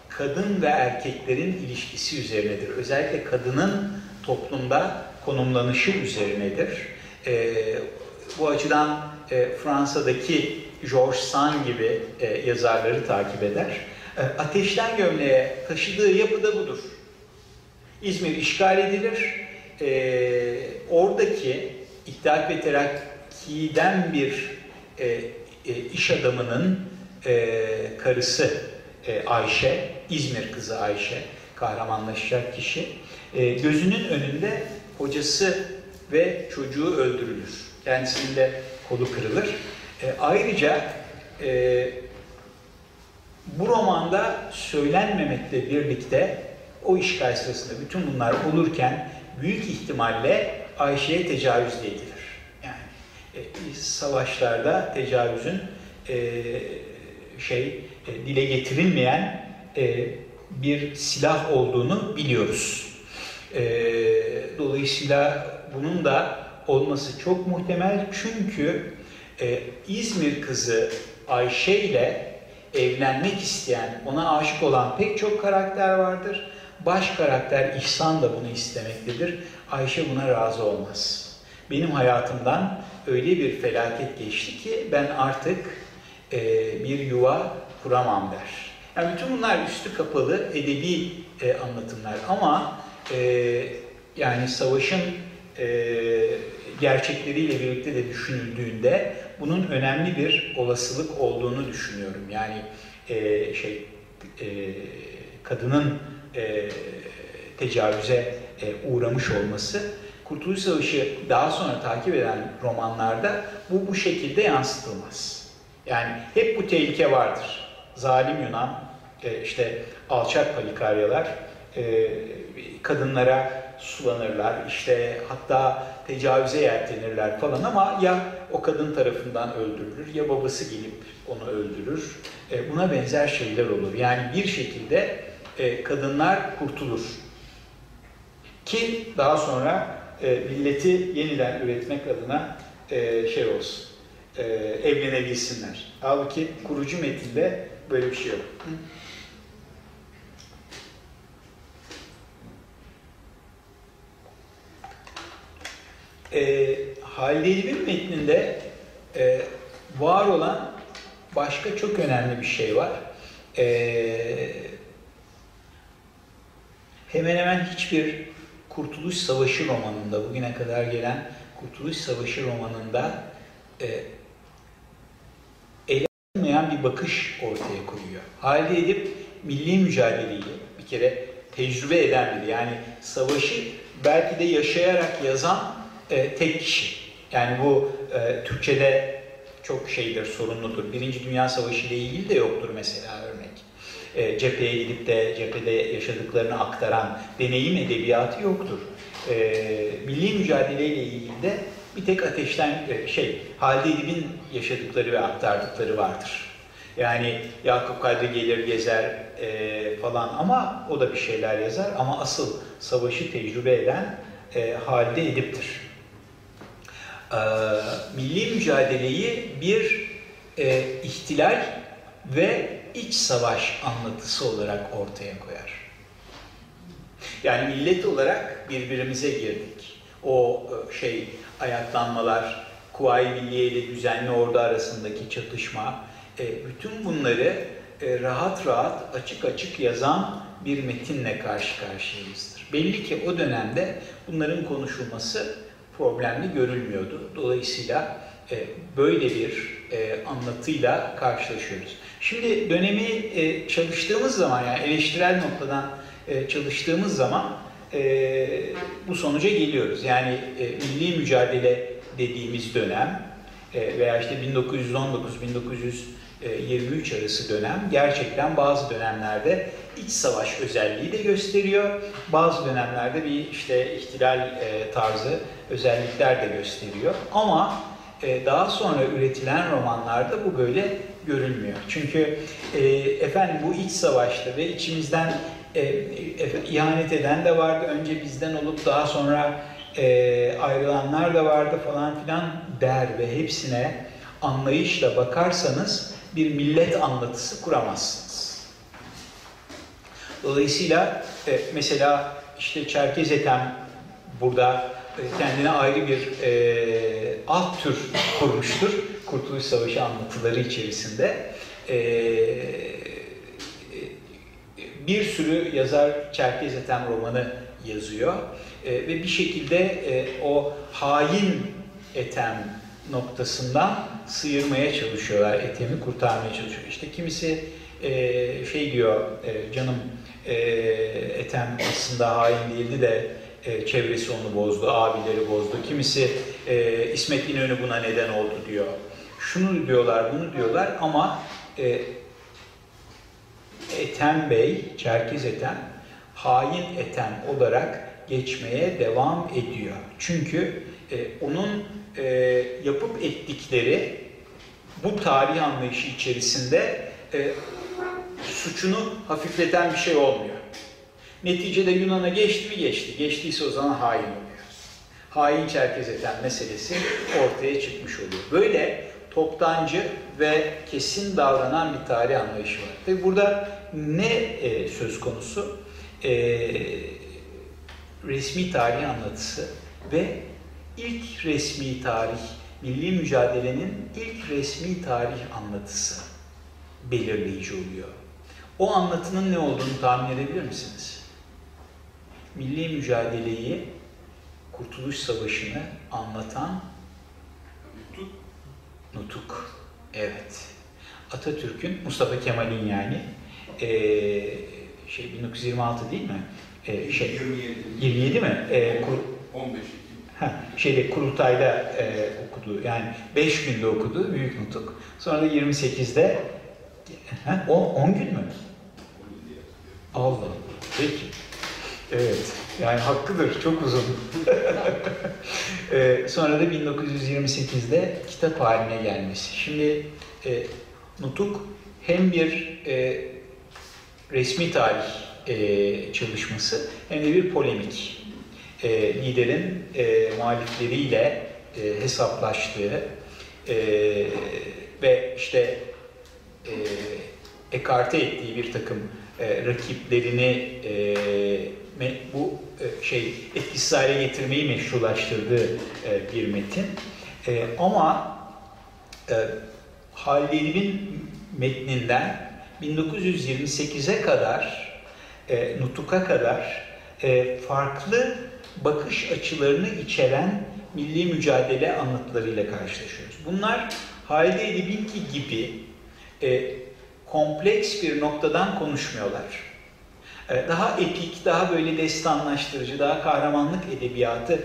Speaker 2: kadın ve erkeklerin ilişkisi üzerinedir. Özellikle kadının toplumda konumlanışı üzerinedir. E, bu açıdan e, Fransa'daki Georges Sand gibi e, yazarları takip eder. E, Ateşten Gömleğe taşıdığı yapı da budur. İzmir işgal edilir. E, oradaki İttihat ve Terakki'den bir e, e, iş adamının e, karısı e, Ayşe, İzmir kızı Ayşe, kahramanlaşacak kişi, e, gözünün önünde hocası ve çocuğu öldürülür. Kendisinin de kolu kırılır. E, ayrıca e, bu romanda söylenmemekle birlikte o işgal sırasında bütün bunlar olurken büyük ihtimalle Ayşe'ye tecavüz de edilir. Yani e, savaşlarda tecavüzün e, şey e, dile getirilmeyen bir silah olduğunu biliyoruz. Dolayısıyla bunun da olması çok muhtemel çünkü İzmir kızı Ayşe ile evlenmek isteyen, ona aşık olan pek çok karakter vardır. Baş karakter İhsan da bunu istemektedir. Ayşe buna razı olmaz. Benim hayatımdan öyle bir felaket geçti ki ben artık e, bir yuva kuramam der. Yani bütün bunlar üstü kapalı edebi e, anlatımlar ama e, yani savaşın e, gerçekleriyle birlikte de düşünüldüğünde bunun önemli bir olasılık olduğunu düşünüyorum. Yani e, şey e, kadının e, tecavüze e, uğramış olması Kurtuluş Savaşı daha sonra takip eden romanlarda bu bu şekilde yansıtılmaz. Yani hep bu tehlike vardır. Zalim Yunan, e, işte alçak palikaryalar e, kadınlara sulanırlar, işte hatta tecavüze yeltenirler falan ama ya o kadın tarafından öldürülür ya babası gelip onu öldürür. E, buna benzer şeyler olur. Yani bir şekilde e, kadınlar kurtulur. Ki daha sonra e, milleti yeniden üretmek adına e, şey olsun, e, evlenebilsinler. Halbuki kurucu metinde böyle bir şey yok. Hı? E, Halide Edip'in metninde e, var olan başka çok önemli bir şey var. E, hemen hemen hiçbir Kurtuluş Savaşı romanında, bugüne kadar gelen Kurtuluş Savaşı romanında e, ele alınmayan bir bakış ortaya koyuyor. Halide Edip milli mücadeleyi bir kere tecrübe eden biri. Yani savaşı belki de yaşayarak yazan e, tek kişi. Yani bu e, Türkçe'de çok şeydir, sorunludur. Birinci Dünya Savaşı ile ilgili de yoktur mesela. E, cepheye gidip de cephede yaşadıklarını aktaran deneyim edebiyatı yoktur. E, milli mücadele ile ilgili de bir tek ateşten e, şey, Halide Edip'in yaşadıkları ve aktardıkları vardır. Yani Yakup Kadri gelir gezer e, falan ama o da bir şeyler yazar ama asıl savaşı tecrübe eden e, Halide Edip'tir. E, milli mücadeleyi bir e, ihtilal ve iç savaş anlatısı olarak ortaya koyar. Yani millet olarak birbirimize girdik. O e, şey ayaklanmalar, Kuvayi Milliye ile düzenli ordu arasındaki çatışma, e, bütün bunları e, rahat rahat, açık açık yazan bir metinle karşı karşıyayızdır. Belli ki o dönemde bunların konuşulması problemli görülmüyordu. Dolayısıyla böyle bir anlatıyla karşılaşıyoruz. Şimdi dönemi çalıştığımız zaman yani eleştirel noktadan çalıştığımız zaman bu sonuca geliyoruz. Yani milli mücadele dediğimiz dönem e, veya işte 1919-1923 arası dönem gerçekten bazı dönemlerde iç savaş özelliği de gösteriyor. Bazı dönemlerde bir işte ihtilal e, tarzı özellikler de gösteriyor. Ama e, daha sonra üretilen romanlarda bu böyle görülmüyor. Çünkü e, efendim bu iç savaşta ve içimizden e, e, ihanet eden de vardı. Önce bizden olup daha sonra e, ayrılanlar da vardı falan filan der ve hepsine anlayışla bakarsanız bir millet anlatısı kuramazsınız. Dolayısıyla e, mesela işte Çerkez Ethem burada e, kendine ayrı bir e, alt tür kurmuştur. Kurtuluş Savaşı anlatıları içerisinde. E, bir sürü yazar Çerkez Ethem romanı yazıyor. E, ve bir şekilde e, o hain Ethem noktasından sıyırmaya çalışıyorlar. Ethem'i kurtarmaya çalışıyor. İşte kimisi e, şey diyor, e, canım e, Ethem aslında hain değildi de e, çevresi onu bozdu, abileri bozdu. Kimisi e, İsmet İnönü buna neden oldu diyor. Şunu diyorlar, bunu diyorlar ama e, Ethem Bey, Çerkez Ethem, hain Ethem olarak geçmeye devam ediyor. Çünkü e, onun e, yapıp ettikleri bu tarih anlayışı içerisinde e, suçunu hafifleten bir şey olmuyor. Neticede Yunan'a geçti mi geçti. Geçtiyse o zaman hain oluyor. Hain Çerkez Ethem meselesi ortaya çıkmış oluyor. Böyle toptancı ve kesin davranan bir tarih anlayışı var. Tabi burada ne e, söz konusu? E, resmi tarih anlatısı ve ilk resmi tarih, milli mücadelenin ilk resmi tarih anlatısı belirleyici oluyor. O anlatının ne olduğunu tahmin edebilir misiniz? Milli mücadeleyi, Kurtuluş Savaşı'nı anlatan Nutuk. Evet. Atatürk'ün, Mustafa Kemal'in yani ee, şey 1926 değil mi? Ee, şey
Speaker 3: 27.
Speaker 2: 27 mi? Ee, kur,
Speaker 3: 15 Ekim.
Speaker 2: ha, şeyde Kurultay'da e, okudu. Yani 5 günde okudu Büyük Nutuk. Sonra da 28'de ha, 10, 10 gün mü? Allah. Peki. Evet. Yani hakkıdır. Çok uzun. [laughs] ee, sonra da 1928'de kitap haline gelmesi. Şimdi e, Nutuk hem bir e, resmi tarih e, çalışması hem de bir polemik. E, liderin e, muhalifleriyle e, hesaplaştığı e, ve işte e, ekarte ettiği bir takım e, rakiplerini e, bu e, şey etkisiz hale getirmeyi meşrulaştırdığı e, bir metin. E, ama Halil'in metninden 1928'e kadar, Nutuk'a kadar farklı bakış açılarını içeren milli mücadele anlatılarıyla karşılaşıyoruz. Bunlar Halide Edip'inki gibi kompleks bir noktadan konuşmuyorlar. E, daha epik, daha böyle destanlaştırıcı, daha kahramanlık edebiyatı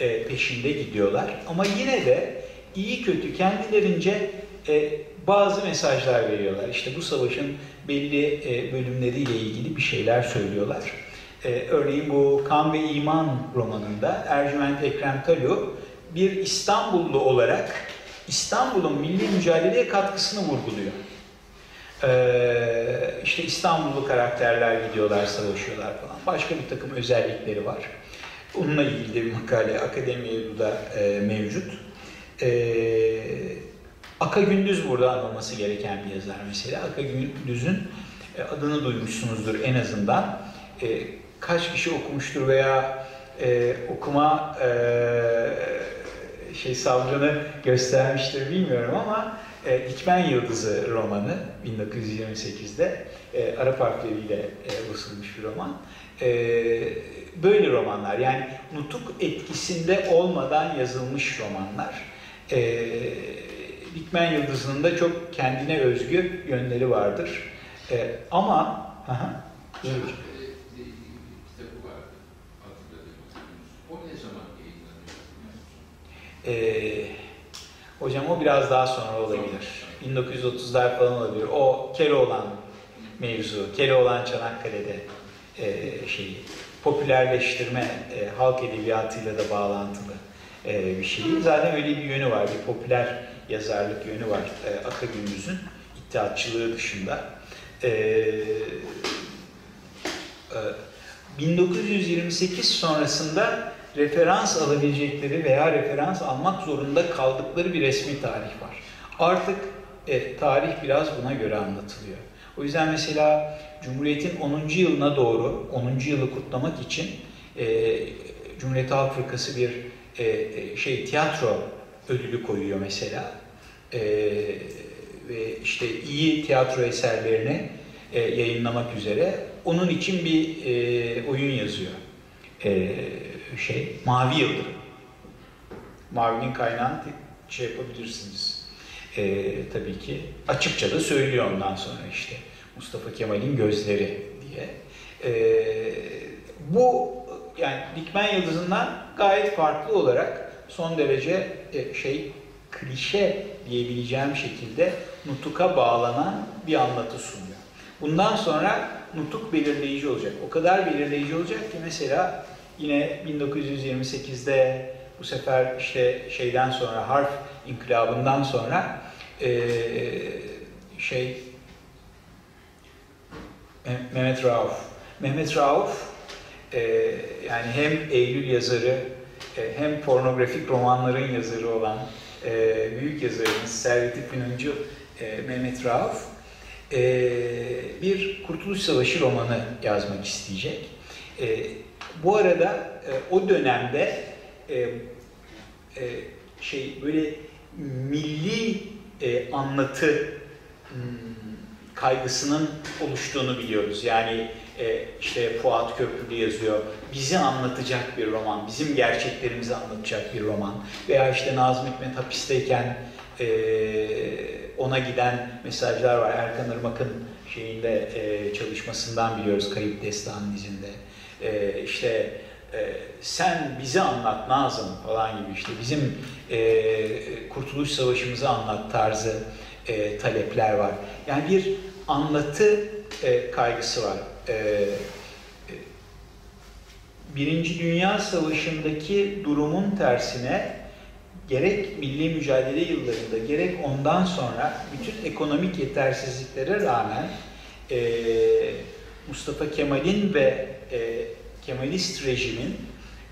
Speaker 2: e, peşinde gidiyorlar. Ama yine de iyi kötü kendilerince e, bazı mesajlar veriyorlar. İşte bu savaşın belli e, bölümleriyle ilgili bir şeyler söylüyorlar. Örneğin bu Kan ve İman romanında Ercüment Ekrem Talu bir İstanbullu olarak İstanbul'un milli mücadeleye katkısını vurguluyor. İşte İstanbullu karakterler gidiyorlar, savaşıyorlar falan. Başka bir takım özellikleri var. Onunla ilgili de bir makale Akademi'de e, mevcut. Ee, Aka Gündüz burada anılması gereken bir yazar mesela. Aka Gündüz'ün e, adını duymuşsunuzdur en azından. E, kaç kişi okumuştur veya e, okuma e, şey sabrını göstermiştir bilmiyorum ama e, Dikmen Yıldızı romanı 1928'de e, Arap harfleriyle e, basılmış bir roman. E, böyle romanlar yani nutuk etkisinde olmadan yazılmış romanlar. E, Dikmen Yıldızı'nın da çok kendine özgü yönleri vardır. E, ama aha,
Speaker 5: Şöyle bir kitabı vardı. Hatırladığım O ne zaman yayınlanıyor?
Speaker 2: e, Hocam o biraz daha sonra olabilir. 1930'lar falan olabilir. O Keloğlan mevzu, Keloğlan Çanakkale'de e, şeyi popülerleştirme e, halk edebiyatıyla da bağlantılı e, bir şey. Zaten öyle bir yönü var, bir popüler yazarlık yönü var e, Aka Gündüz'ün iddiatçılığı dışında. E, e, 1928 sonrasında referans alabilecekleri veya referans almak zorunda kaldıkları bir resmi tarih var. Artık e, tarih biraz buna göre anlatılıyor. O yüzden mesela Cumhuriyet'in 10. yılına doğru, 10. yılı kutlamak için e, Cumhuriyet Halk Fırkası bir e, e, şey tiyatro ödülü koyuyor mesela. E, ve işte iyi tiyatro eserlerini e, yayınlamak üzere onun için bir e, oyun yazıyor. E, şey Mavi Yıldırım. Mavi'nin kaynağını şey yapabilirsiniz. E, tabii ki açıkça da söylüyor ondan sonra işte Mustafa Kemal'in gözleri diye. E, bu yani Dikmen Yıldızı'ndan gayet farklı olarak son derece e, şey klişe diyebileceğim şekilde nutuka bağlanan bir anlatı sunuyor. Bundan sonra nutuk belirleyici olacak. O kadar belirleyici olacak ki mesela yine 1928'de bu sefer işte şeyden sonra harf inkılabından sonra e, şey Mehmet Rauf. Mehmet Rauf e, yani hem Eylül yazarı e, hem pornografik romanların yazarı olan e, büyük yazarımız Servet-i Fünuncu e, Mehmet Rauf e, bir Kurtuluş Savaşı romanı yazmak isteyecek. E, bu arada e, o dönemde e, e, şey böyle milli e, anlatı hmm, kaygısının oluştuğunu biliyoruz. Yani e, işte Fuat Köprülü yazıyor. Bizi anlatacak bir roman, bizim gerçeklerimizi anlatacak bir roman. Veya işte Nazım Hikmet hapisteyken e, ona giden mesajlar var. Erkan Irmak'ın şeyinde e, çalışmasından biliyoruz Kayıp Destan dizinde. E, işte e, sen bizi anlat Nazım falan gibi işte bizim e, Kurtuluş Savaşımızı anlat tarzı e, talepler var. Yani bir anlatı e, kaygısı var. E, e, Birinci Dünya Savaşı'ndaki durumun tersine gerek milli mücadele yıllarında gerek ondan sonra bütün ekonomik yetersizliklere rağmen e, Mustafa Kemal'in ve e, Kemalist rejimin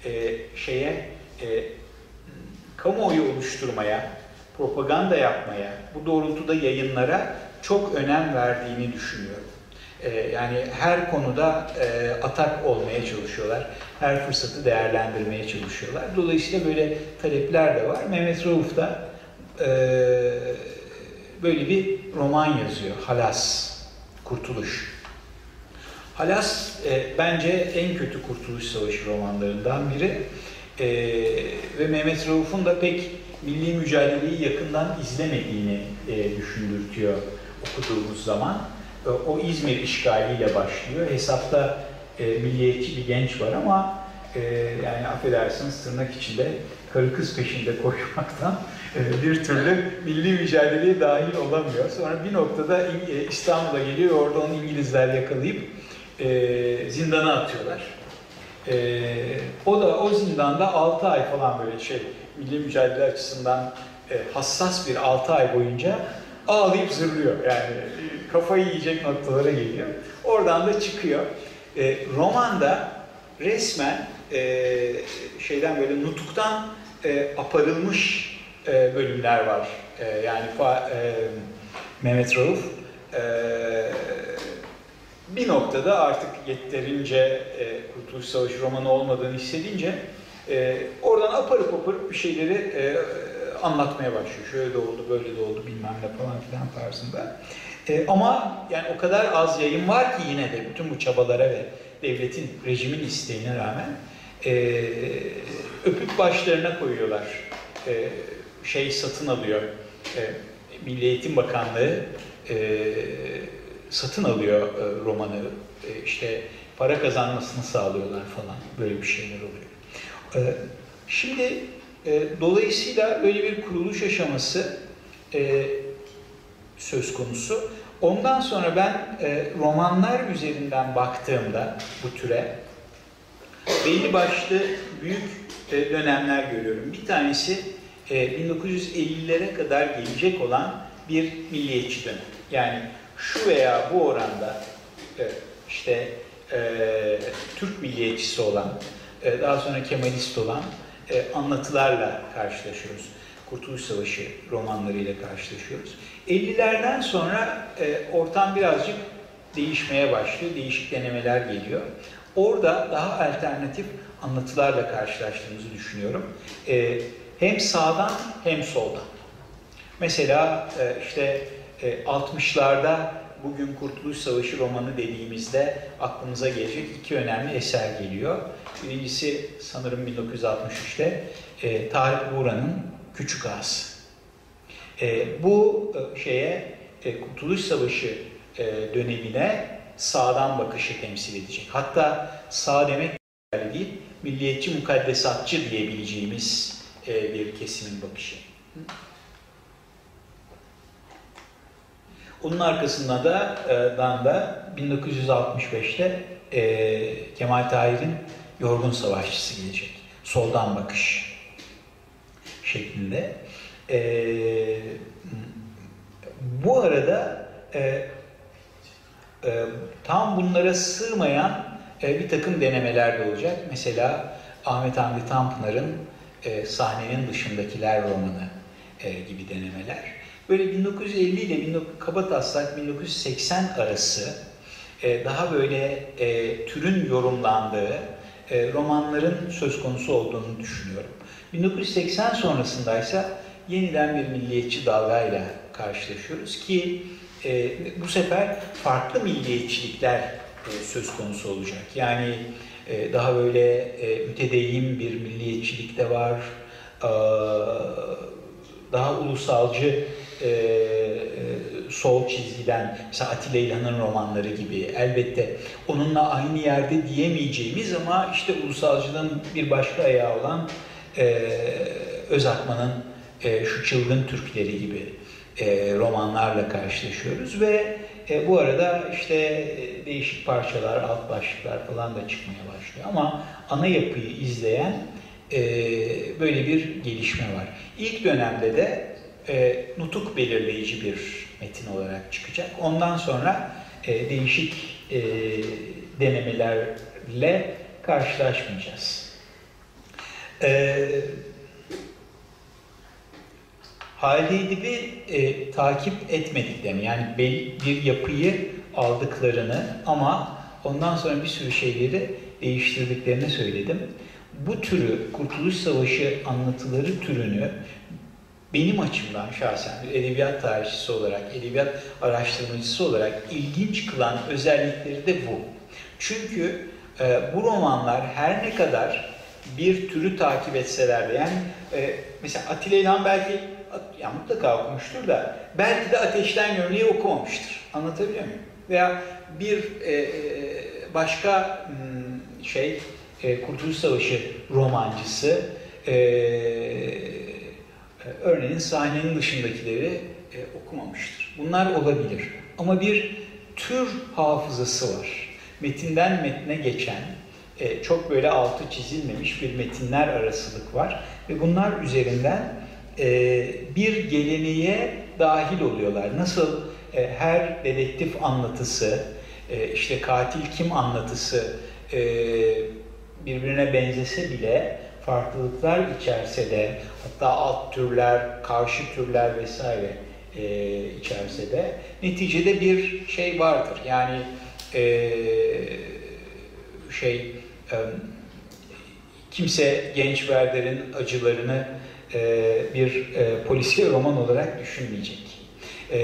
Speaker 2: e, şeye e, kamuoyu oluşturmaya, propaganda yapmaya, bu doğrultuda yayınlara çok önem verdiğini düşünüyorum. E, yani her konuda e, atak olmaya çalışıyorlar, her fırsatı değerlendirmeye çalışıyorlar. Dolayısıyla böyle talepler de var. Mehmet Rauf da e, böyle bir roman yazıyor, Halas, Kurtuluş. Halas e, bence en kötü Kurtuluş Savaşı romanlarından biri. E, ve Mehmet Rauf'un da pek milli mücadeleyi yakından izlemediğini e, düşündürtüyor okuduğumuz zaman. E, o İzmir işgaliyle başlıyor. Hesapta e, milliyetçi bir genç var ama e, yani affedersiniz tırnak içinde karı kız peşinde [laughs] koşmaktan e, bir türlü milli mücadeleye dahil olamıyor. Sonra bir noktada e, İstanbul'a geliyor, orada onu İngilizler yakalayıp e, zindana atıyorlar. E, o da o zindanda 6 ay falan böyle şey milli mücadele açısından e, hassas bir 6 ay boyunca ağlayıp zırlıyor. Yani e, kafayı yiyecek noktalara geliyor. Oradan da çıkıyor. E, romanda resmen e, şeyden böyle nutuktan e, aparılmış e, bölümler var. E, yani e, Mehmet Rauf e, bir noktada artık yeterince e, Kurtuluş Savaşı romanı olmadığını hissedince e, oradan aparıp aparıp bir şeyleri e, anlatmaya başlıyor. Şöyle de oldu, böyle de oldu bilmem ne falan filan tarzında. E, ama yani o kadar az yayın var ki yine de bütün bu çabalara ve devletin, rejimin isteğine rağmen e, öpüp başlarına koyuyorlar. E, şey satın alıyor. E, Milli Eğitim Bakanlığı e, satın alıyor e, romanı. E, işte para kazanmasını sağlıyorlar falan. Böyle bir şeyler oluyor. E, şimdi E, dolayısıyla böyle bir kuruluş aşaması e, söz konusu. Ondan sonra ben e, romanlar üzerinden baktığımda bu türe belli başlı büyük e, dönemler görüyorum. Bir tanesi e, 1950'lere kadar gelecek olan bir milliyetçi dönem. Yani şu veya bu oranda e, işte e, Türk milliyetçisi olan, e, daha sonra Kemalist olan e, anlatılarla karşılaşıyoruz. Kurtuluş Savaşı romanlarıyla karşılaşıyoruz. 50'lerden sonra e, ortam birazcık değişmeye başlıyor, değişik denemeler geliyor. Orada daha alternatif anlatılarla karşılaştığımızı düşünüyorum. E, hem sağdan hem soldan. Mesela e, işte e, 60'larda bugün Kurtuluş Savaşı romanı dediğimizde aklımıza gelecek iki önemli eser geliyor. Birincisi sanırım 1963'te e, Tarık Buğra'nın Küçük Ağası. E, bu e, şeye e, Kurtuluş Savaşı e, dönemine sağdan bakışı temsil edecek. Hatta sağ demek değil, milliyetçi mukaddesatçı diyebileceğimiz e, bir kesimin bakışı. Onun arkasında da dan da 1965'te e, Kemal Tahir'in Yorgun Savaşçısı gelecek. Soldan bakış şeklinde. E, bu arada e, e, tam bunlara sığmayan e, bir takım denemeler de olacak. Mesela Ahmet Hamdi Tanpınar'ın e, Sahnenin Dışındakiler romanı e, gibi denemeler. Böyle 1950 ile kabataslak 1980 arası e, daha böyle e, türün yorumlandığı e, romanların söz konusu olduğunu düşünüyorum. 1980 sonrasındaysa yeniden bir milliyetçi dalgayla karşılaşıyoruz ki e, bu sefer farklı milliyetçilikler e, söz konusu olacak. Yani e, daha böyle e, mütedeyyin bir milliyetçilik de var, e, daha ulusalcı e, e, sol çizgiden, mesela Atilla İlhan'ın romanları gibi elbette onunla aynı yerde diyemeyeceğimiz ama işte ulusalcılığın bir başka ayağı olan e, Özakman'ın e, şu çılgın Türkleri gibi e, romanlarla karşılaşıyoruz ve e, bu arada işte e, değişik parçalar, alt başlıklar falan da çıkmaya başlıyor ama ana yapıyı izleyen e, böyle bir gelişme var. İlk dönemde de e, nutuk belirleyici bir metin olarak çıkacak. Ondan sonra e, değişik e, denemelerle karşılaşmayacağız. E, Halide Edip'i e, takip etmediklerini, yani bir yapıyı aldıklarını ama ondan sonra bir sürü şeyleri değiştirdiklerini söyledim. Bu türü, Kurtuluş Savaşı anlatıları türünü benim açımdan şahsen bir edebiyat tarihçisi olarak, edebiyat araştırmacısı olarak ilginç kılan özellikleri de bu. Çünkü e, bu romanlar her ne kadar bir türü takip etseler de yani e, mesela Atilla İlhan belki ya mutlaka okumuştur da belki de Ateşten Gönlü'yü okumamıştır. Anlatabiliyor muyum? Veya bir e, başka hmm, şey e, Kurtuluş Savaşı romancısı e, örneğin sahnenin dışındakileri e, okumamıştır. Bunlar olabilir. Ama bir tür hafızası var. Metinden metne geçen, e, çok böyle altı çizilmemiş bir metinler arasılık var. Ve bunlar üzerinden e, bir geleneğe dahil oluyorlar. Nasıl her dedektif anlatısı, işte katil kim anlatısı birbirine benzese bile farklılıklar içerse de hatta alt türler, karşı türler vesaire e, içerse de neticede bir şey vardır. Yani e, şey e, kimse genç Werder'in acılarını e, bir e, polisiye roman olarak düşünmeyecek. E,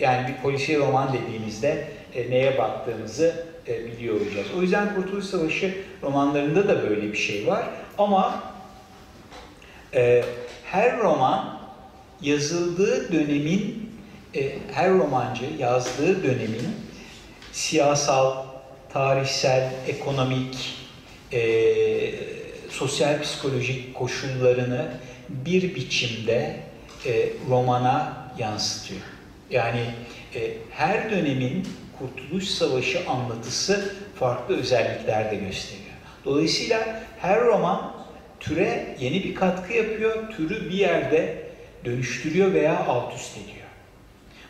Speaker 2: yani bir polisiye roman dediğimizde e, neye baktığımızı e, biliyor olacağız. O yüzden Kurtuluş Savaşı romanlarında da böyle bir şey var. Ama e, her roman yazıldığı dönemin, e, her romancı yazdığı dönemin siyasal, tarihsel, ekonomik, e, sosyal psikolojik koşullarını bir biçimde e, romana yansıtıyor. Yani e, her dönemin Kurtuluş Savaşı anlatısı farklı özellikler de gösteriyor. Dolayısıyla her roman türe yeni bir katkı yapıyor, türü bir yerde dönüştürüyor veya alt üst ediyor.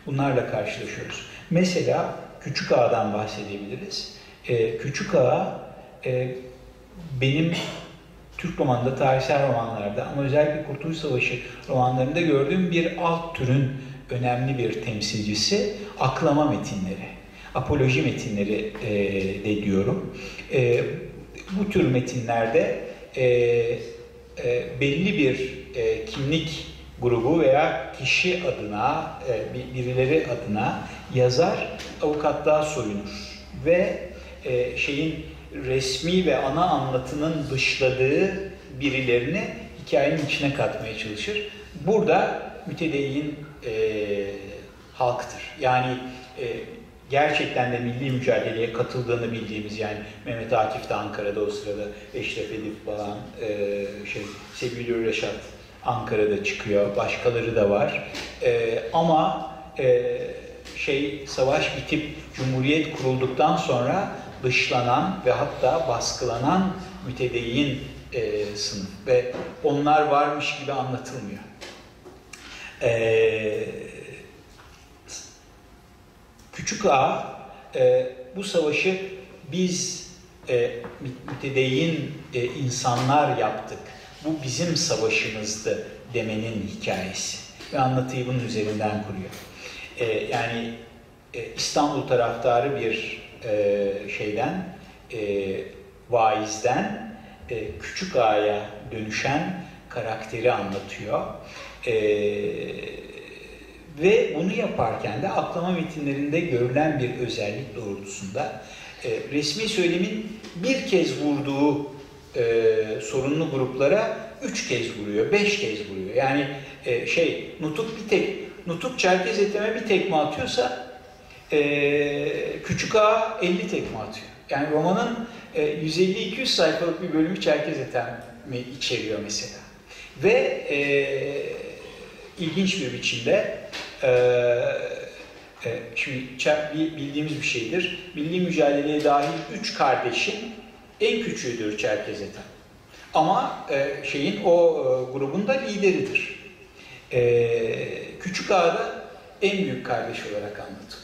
Speaker 2: Bunlarla karşılaşıyoruz. Mesela Küçük Ağa'dan bahsedebiliriz. Ee, Küçük Ağa e, benim Türk romanında, tarihsel romanlarda ama özellikle Kurtuluş Savaşı romanlarında gördüğüm bir alt türün önemli bir temsilcisi aklama metinleri, apoloji metinleri e, de diyorum. E, bu tür metinlerde e, e, belli bir e, kimlik grubu veya kişi adına, e, birileri adına yazar avukatlığa soyunur ve e, şeyin resmi ve ana anlatının dışladığı birilerini hikayenin içine katmaya çalışır. Burada mütedeyyin e, halktır. Yani e, gerçekten de milli mücadeleye katıldığını bildiğimiz yani Mehmet Akif de Ankara'da o sırada Eşref Edip falan e, şey Sevgili Reşat Ankara'da çıkıyor. Başkaları da var. E, ama e, şey savaş bitip Cumhuriyet kurulduktan sonra dışlanan ve hatta baskılanan mütedeyyin e, sınıf ve onlar varmış gibi anlatılmıyor. E, Küçük Ağa e, bu savaşı biz e, mütedeyyin e, insanlar yaptık. Bu bizim savaşımızdı demenin hikayesi. Ve anlatıyı bunun üzerinden kuruyor. E, yani e, İstanbul taraftarı bir e, şeyden, e, vaizden e, küçük ağaya dönüşen karakteri anlatıyor. E, ve bunu yaparken de aklama metinlerinde görülen bir özellik doğrultusunda e, resmi söylemin bir kez vurduğu e, sorunlu gruplara üç kez vuruyor, beş kez vuruyor. Yani e, şey, nutuk bir tek, nutuk çerkez eteme bir tekme atıyorsa e, Küçük Ağa 50 tekme atıyor. Yani romanın e, 150-200 sayfalık bir bölümü çerkez etemi içeriyor mesela. Ve e, ilginç bir biçimde e, e, şimdi bildiğimiz bir şeydir. Milli mücadeleye dahil üç kardeşin en küçüğüdür Çerkez Ethem. Ama e, şeyin o e, grubun da lideridir. E, Küçük Ağa'da en büyük kardeş olarak anlatılıyor.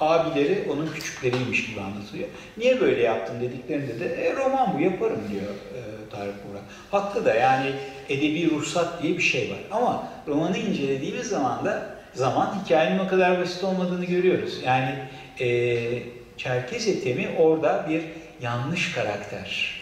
Speaker 2: Abileri onun küçükleriymiş gibi anlatılıyor. Niye böyle yaptım dediklerinde de e, roman bu yaparım diyor e, Tarık Burak. Haklı da yani edebi ruhsat diye bir şey var. Ama romanı incelediğimiz zaman da zaman hikayenin o kadar basit olmadığını görüyoruz. Yani e, Çerkez Etemi orada bir yanlış karakter.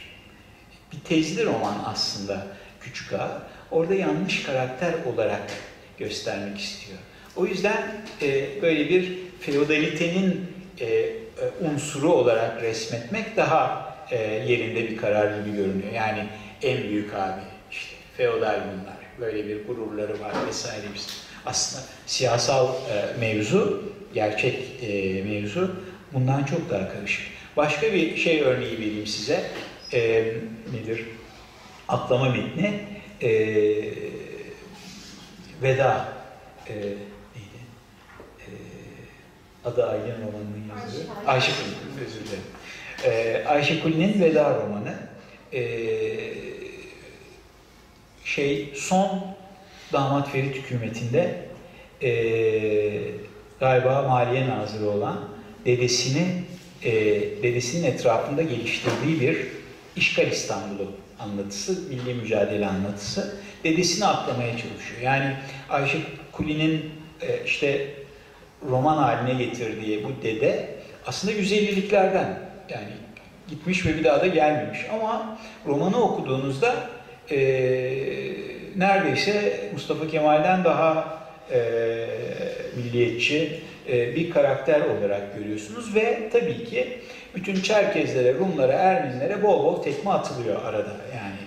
Speaker 2: Bir tezli roman aslında Küçük Ağa. Orada yanlış karakter olarak göstermek istiyor. O yüzden e, böyle bir feodalitenin e, e, unsuru olarak resmetmek daha e, yerinde bir karar gibi görünüyor. Yani en büyük abi, işte feodal bunlar, böyle bir gururları var vesaire. Biz aslında siyasal e, mevzu, gerçek e, mevzu bundan çok daha karışık. Başka bir şey örneği vereyim size. E, nedir? Atlama metni. E, veda. E, adı Aylin romanının yazdığı. Ayşe Kulin, özür dilerim. E, Ayşe Kulin'in Veda romanı. E, şey son damat Ferit hükümetinde e, galiba Maliye Nazırı olan dedesini e, dedesinin etrafında geliştirdiği bir işgal İstanbul'u anlatısı, milli mücadele anlatısı. Dedesini atlamaya çalışıyor. Yani Ayşe Kuli'nin e, işte roman haline getirdiği bu dede aslında 150'liklerden yani gitmiş ve bir daha da gelmemiş. Ama romanı okuduğunuzda e, neredeyse Mustafa Kemal'den daha e, milliyetçi e, bir karakter olarak görüyorsunuz ve tabii ki bütün Çerkezlere, Rumlara, Ermenilere bol bol tekme atılıyor arada. Yani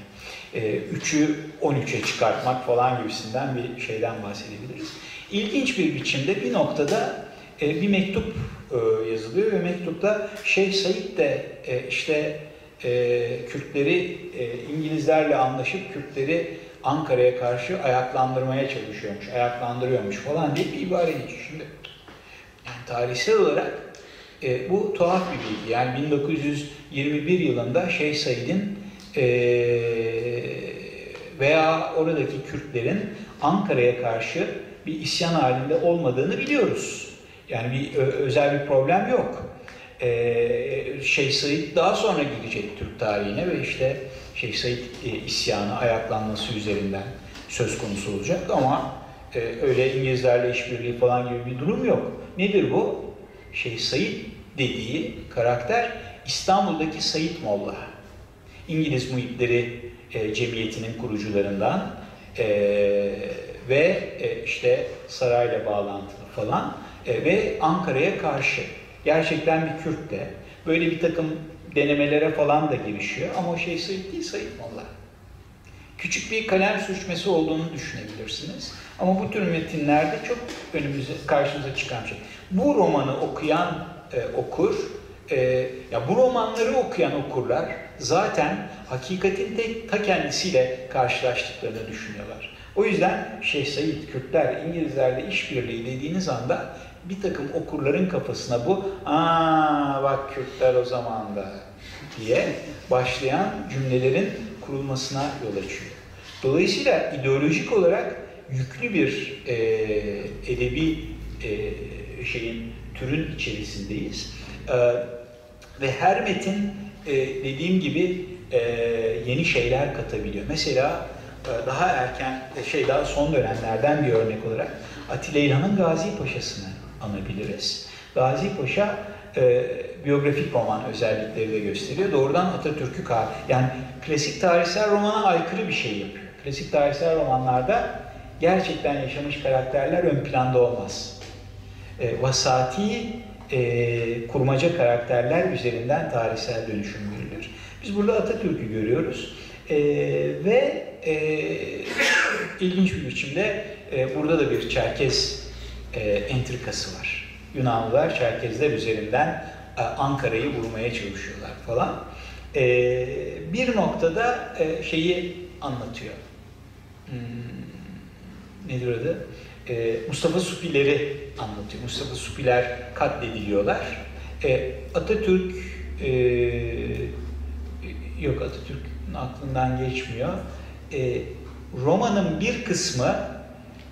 Speaker 2: e, 3'ü 13'e çıkartmak falan gibisinden bir şeyden bahsedebiliriz. İlginç bir biçimde bir noktada e, bir mektup e, yazılıyor ve mektupta Şeyh Said de e, işte e, Kürtleri e, İngilizlerle anlaşıp Kürtleri Ankara'ya karşı ayaklandırmaya çalışıyormuş, ayaklandırıyormuş falan diye bir ibare geçiyor. Şimdi yani tarihsel olarak e, bu tuhaf bir bilgi. Yani 1921 yılında Şeyh Said'in e, veya oradaki Kürtlerin Ankara'ya karşı bir isyan halinde olmadığını biliyoruz. Yani bir özel bir problem yok. Ee, Şeyh Said daha sonra girecek Türk tarihine ve işte Şeyh Said e, isyanı, ayaklanması üzerinden söz konusu olacak ama e, öyle İngilizlerle işbirliği falan gibi bir durum yok. Nedir bu? Şeyh Said dediği karakter İstanbul'daki Said Molla. İngiliz Muhipleri e, Cemiyeti'nin kurucularından e, ve e, işte sarayla bağlantılı falan e, ve Ankara'ya karşı gerçekten bir Kürt de böyle bir takım denemelere falan da girişiyor ama o şey Said değil Said Molla. Küçük bir kalem sürçmesi olduğunu düşünebilirsiniz. Ama bu tür metinlerde çok önümüze, karşımıza çıkan şey. Bu romanı okuyan e, okur, e, ya bu romanları okuyan okurlar zaten hakikatin de ta kendisiyle karşılaştıklarını düşünüyorlar. O yüzden Şeyh Said, Kürtler, İngilizlerle işbirliği dediğiniz anda bir takım okurların kafasına bu ''Aa bak Kürtler o zaman da'' diye başlayan cümlelerin kurulmasına yol açıyor. Dolayısıyla ideolojik olarak yüklü bir e, edebi e, şeyin türün içerisindeyiz. E, ve her metin e, dediğim gibi e, yeni şeyler katabiliyor. Mesela daha erken, e, şey daha son dönemlerden bir örnek olarak Atilla İlhan'ın Gazi Paşa'sını anabiliriz. Gazi Paşa e, biyografik roman özellikleri de gösteriyor. Doğrudan Atatürk'ü kar, yani klasik tarihsel romana aykırı bir şey yapıyor. Klasik tarihsel romanlarda gerçekten yaşamış karakterler ön planda olmaz. E, vasati e, kurmaca karakterler üzerinden tarihsel dönüşüm verilir. Biz burada Atatürk'ü görüyoruz e, ve e, ilginç bir biçimde e, burada da bir Çerkez e, entrikası var. Yunanlılar Çerkezler üzerinden e, Ankara'yı vurmaya çalışıyorlar falan. E, bir noktada e, şeyi anlatıyor. Hmm, nedir adı? E, Mustafa Supileri anlatıyor. Mustafa Supiler katlediliyorlar. E, Atatürk e, yok Atatürk'ün aklından geçmiyor. E, romanın bir kısmı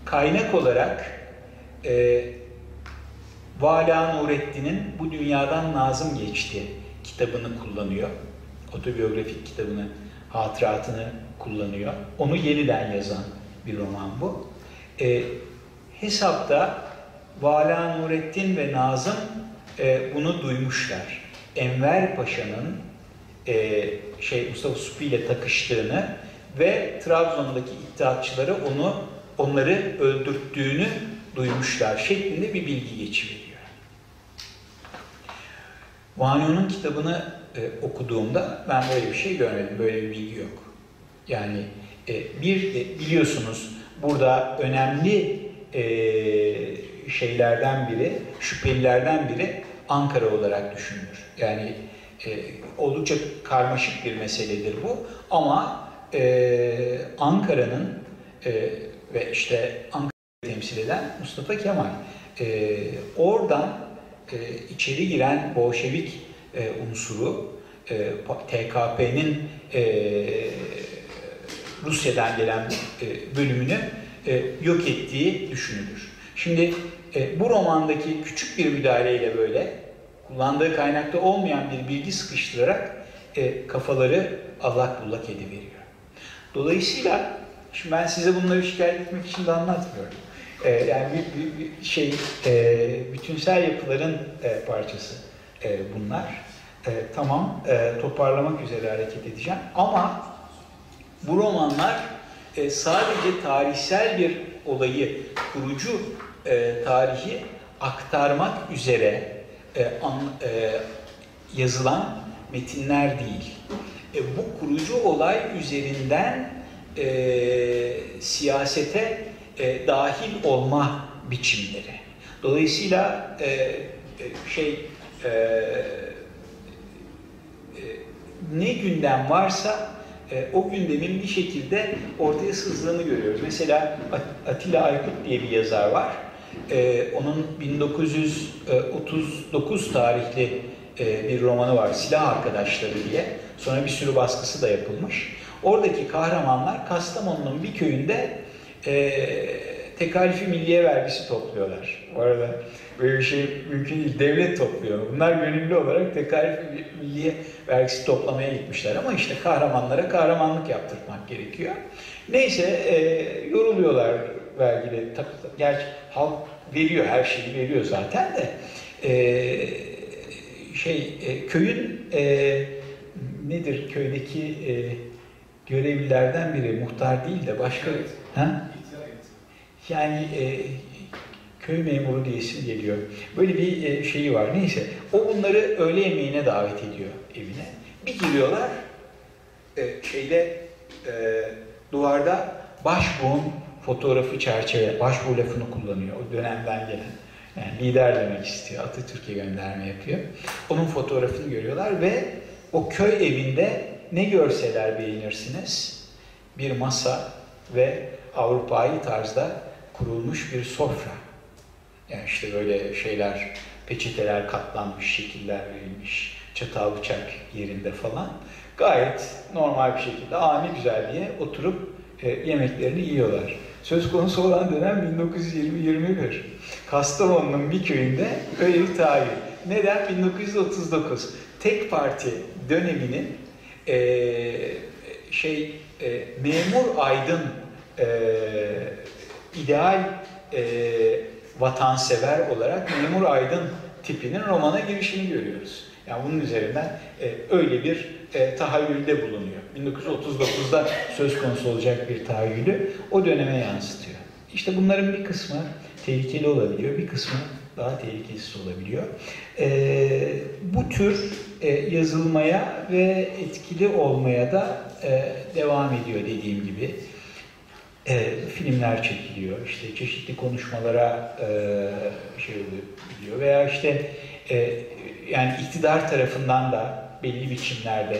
Speaker 2: kaynak olarak e, Vala Nurettin'in Bu Dünyadan Nazım Geçti kitabını kullanıyor. Otobiyografik kitabını, hatıratını kullanıyor. Onu yeniden yazan bir roman bu. E, hesapta Vala Nurettin ve Nazım e, bunu duymuşlar. Enver Paşa'nın e, şey Mustafa Supi ile takıştığını ve Trabzon'daki iddiatçıları onu onları öldürttüğünü duymuşlar şeklinde bir bilgi geçiveriyor. Vanyo'nun kitabını e, okuduğumda ben böyle bir şey görmedim, böyle bir bilgi yok. Yani e, bir e, biliyorsunuz burada önemli e, şeylerden biri, şüphelilerden biri Ankara olarak düşünülür. Yani e, oldukça karmaşık bir meseledir bu ama e, Ankara'nın e, ve işte Ankara'yı temsil eden Mustafa Kemal e, oradan e, içeri giren Bolşevik e, unsuru e, TKP'nin e, Rusya'dan gelen e, bölümünü e, yok ettiği düşünülür. Şimdi e, bu romandaki küçük bir müdahaleyle böyle kullandığı kaynakta olmayan bir bilgi sıkıştırarak e, kafaları allak bullak ediveriyor. Dolayısıyla şimdi ben size bunları şikayet etmek için de anlatmıyorum. E, yani bir, bir, bir şey e, bütünsel yapıların e, parçası e, bunlar. E, tamam e, toparlamak üzere hareket edeceğim ama bu romanlar e, sadece tarihsel bir olayı, kurucu e, tarihi aktarmak üzere e, an, e, yazılan metinler değil. E, bu kurucu olay üzerinden e, siyasete e, dahil olma biçimleri. Dolayısıyla e, e, şey e, e, ne gündem varsa e, o gündemin bir şekilde ortaya sızdığını görüyoruz. Mesela At- Atilla Aykut diye bir yazar var. E, onun 1939 tarihli e, bir romanı var, Silah Arkadaşları diye. Sonra bir sürü baskısı da yapılmış. Oradaki kahramanlar Kastamonu'nun bir köyünde e, tekalifi milliye vergisi topluyorlar. Bu arada böyle bir şey mümkün değil. Devlet topluyor. Bunlar gönüllü olarak tekalifi milliye vergisi toplamaya gitmişler. Ama işte kahramanlara kahramanlık yaptırmak gerekiyor. Neyse e, yoruluyorlar vergileri. Gerçi halk veriyor, her şeyi veriyor zaten de. E, şey e, köyün e, nedir köydeki e, görevlilerden biri muhtar değil de başka
Speaker 1: Evet.
Speaker 2: ha? Yani e, köy memuru diyesim geliyor. Böyle bir e, şeyi var. Neyse o bunları öğle yemeğine davet ediyor evine. Bir giriyorlar e, şeyde e, duvarda başbuğun fotoğrafı çerçeve, başbuğ lafını kullanıyor o dönemden gelen. Yani lider demek istiyor. Atatürk'e gönderme yapıyor. Onun fotoğrafını görüyorlar ve o köy evinde ne görseler beğenirsiniz? Bir masa ve Avrupa'yı tarzda kurulmuş bir sofra. Yani işte böyle şeyler, peçeteler katlanmış, şekiller verilmiş, çatal bıçak yerinde falan. Gayet normal bir şekilde ani güzel diye oturup e, yemeklerini yiyorlar. Söz konusu olan dönem 1920-21. Kastamonu'nun bir köyünde öyle bir tarih. Neden? 1939. Tek parti döneminin e, şey e, memur aydın e, ideal e, vatansever olarak memur aydın tipinin romana girişini görüyoruz. Yani bunun üzerinden e, öyle bir e, tahayyülde bulunuyor. 1939'da söz konusu olacak bir tahayyülü o döneme yansıtıyor. İşte bunların bir kısmı tehlikeli olabiliyor, bir kısmı daha tehlikesiz olabiliyor. E, bu tür e, yazılmaya ve etkili olmaya da e, devam ediyor dediğim gibi. E, filmler çekiliyor, işte çeşitli konuşmalara e, şey oluyor veya işte e, yani iktidar tarafından da belli biçimlerde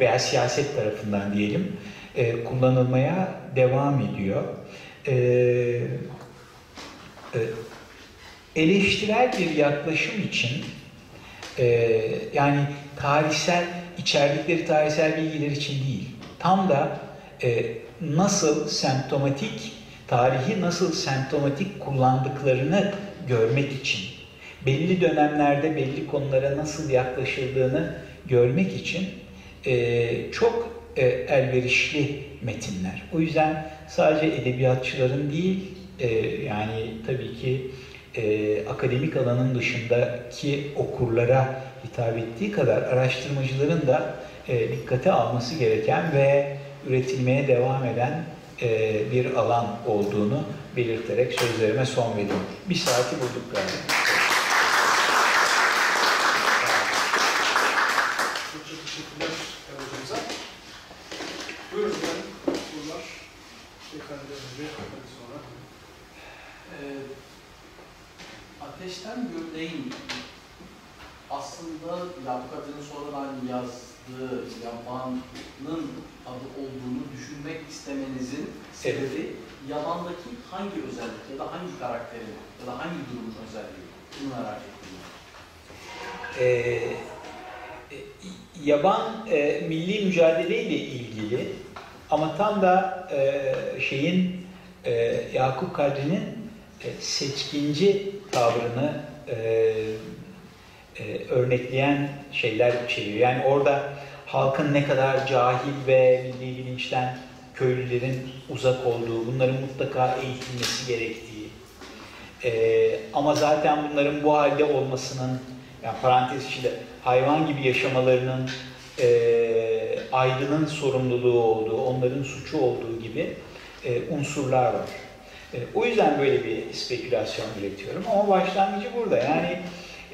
Speaker 2: veya siyaset tarafından diyelim e, kullanılmaya devam ediyor. E, e, eleştirel bir yaklaşım için e, yani tarihsel içerdikleri tarihsel bilgiler için değil, tam da e, nasıl semptomatik tarihi nasıl semptomatik kullandıklarını görmek için belli dönemlerde belli konulara nasıl yaklaşıldığını görmek için e, çok e, elverişli metinler. O yüzden sadece edebiyatçıların değil, e, yani tabii ki akademik alanın dışındaki okurlara hitap ettiği kadar araştırmacıların da dikkate alması gereken ve üretilmeye devam eden bir alan olduğunu belirterek sözlerime son veriyorum. Bir saati bulduk galiba.
Speaker 1: Çok çok teşekkürler Erol hocamıza. Buyurun efendim. Sorular. Beyefendi önce, hadi sonra.
Speaker 3: Ee, Ateşten Gövdeğin aslında Yapkatı'nın sonradan yazdığı yabanın adı olduğunu düşünmek istemenizin sebebi yabandaki hangi özellik ya da hangi karakterin ya da hangi durumun özelliği? Bunu merak ettim.
Speaker 2: e, e, yaban e, milli mücadeleyle ilgili ama tam da e, şeyin e, Yakup Kadri'nin e, seçkinci tavrını e, e, örnekleyen şeyler içeriyor. Yani orada halkın ne kadar cahil ve milli bilinçten köylülerin uzak olduğu, bunların mutlaka eğitilmesi gerektiği, ee, ama zaten bunların bu halde olmasının, yani parantez içinde hayvan gibi yaşamalarının e, aydının sorumluluğu olduğu, onların suçu olduğu gibi e, unsurlar var. E, o yüzden böyle bir spekülasyon üretiyorum. Ama başlangıcı burada. Yani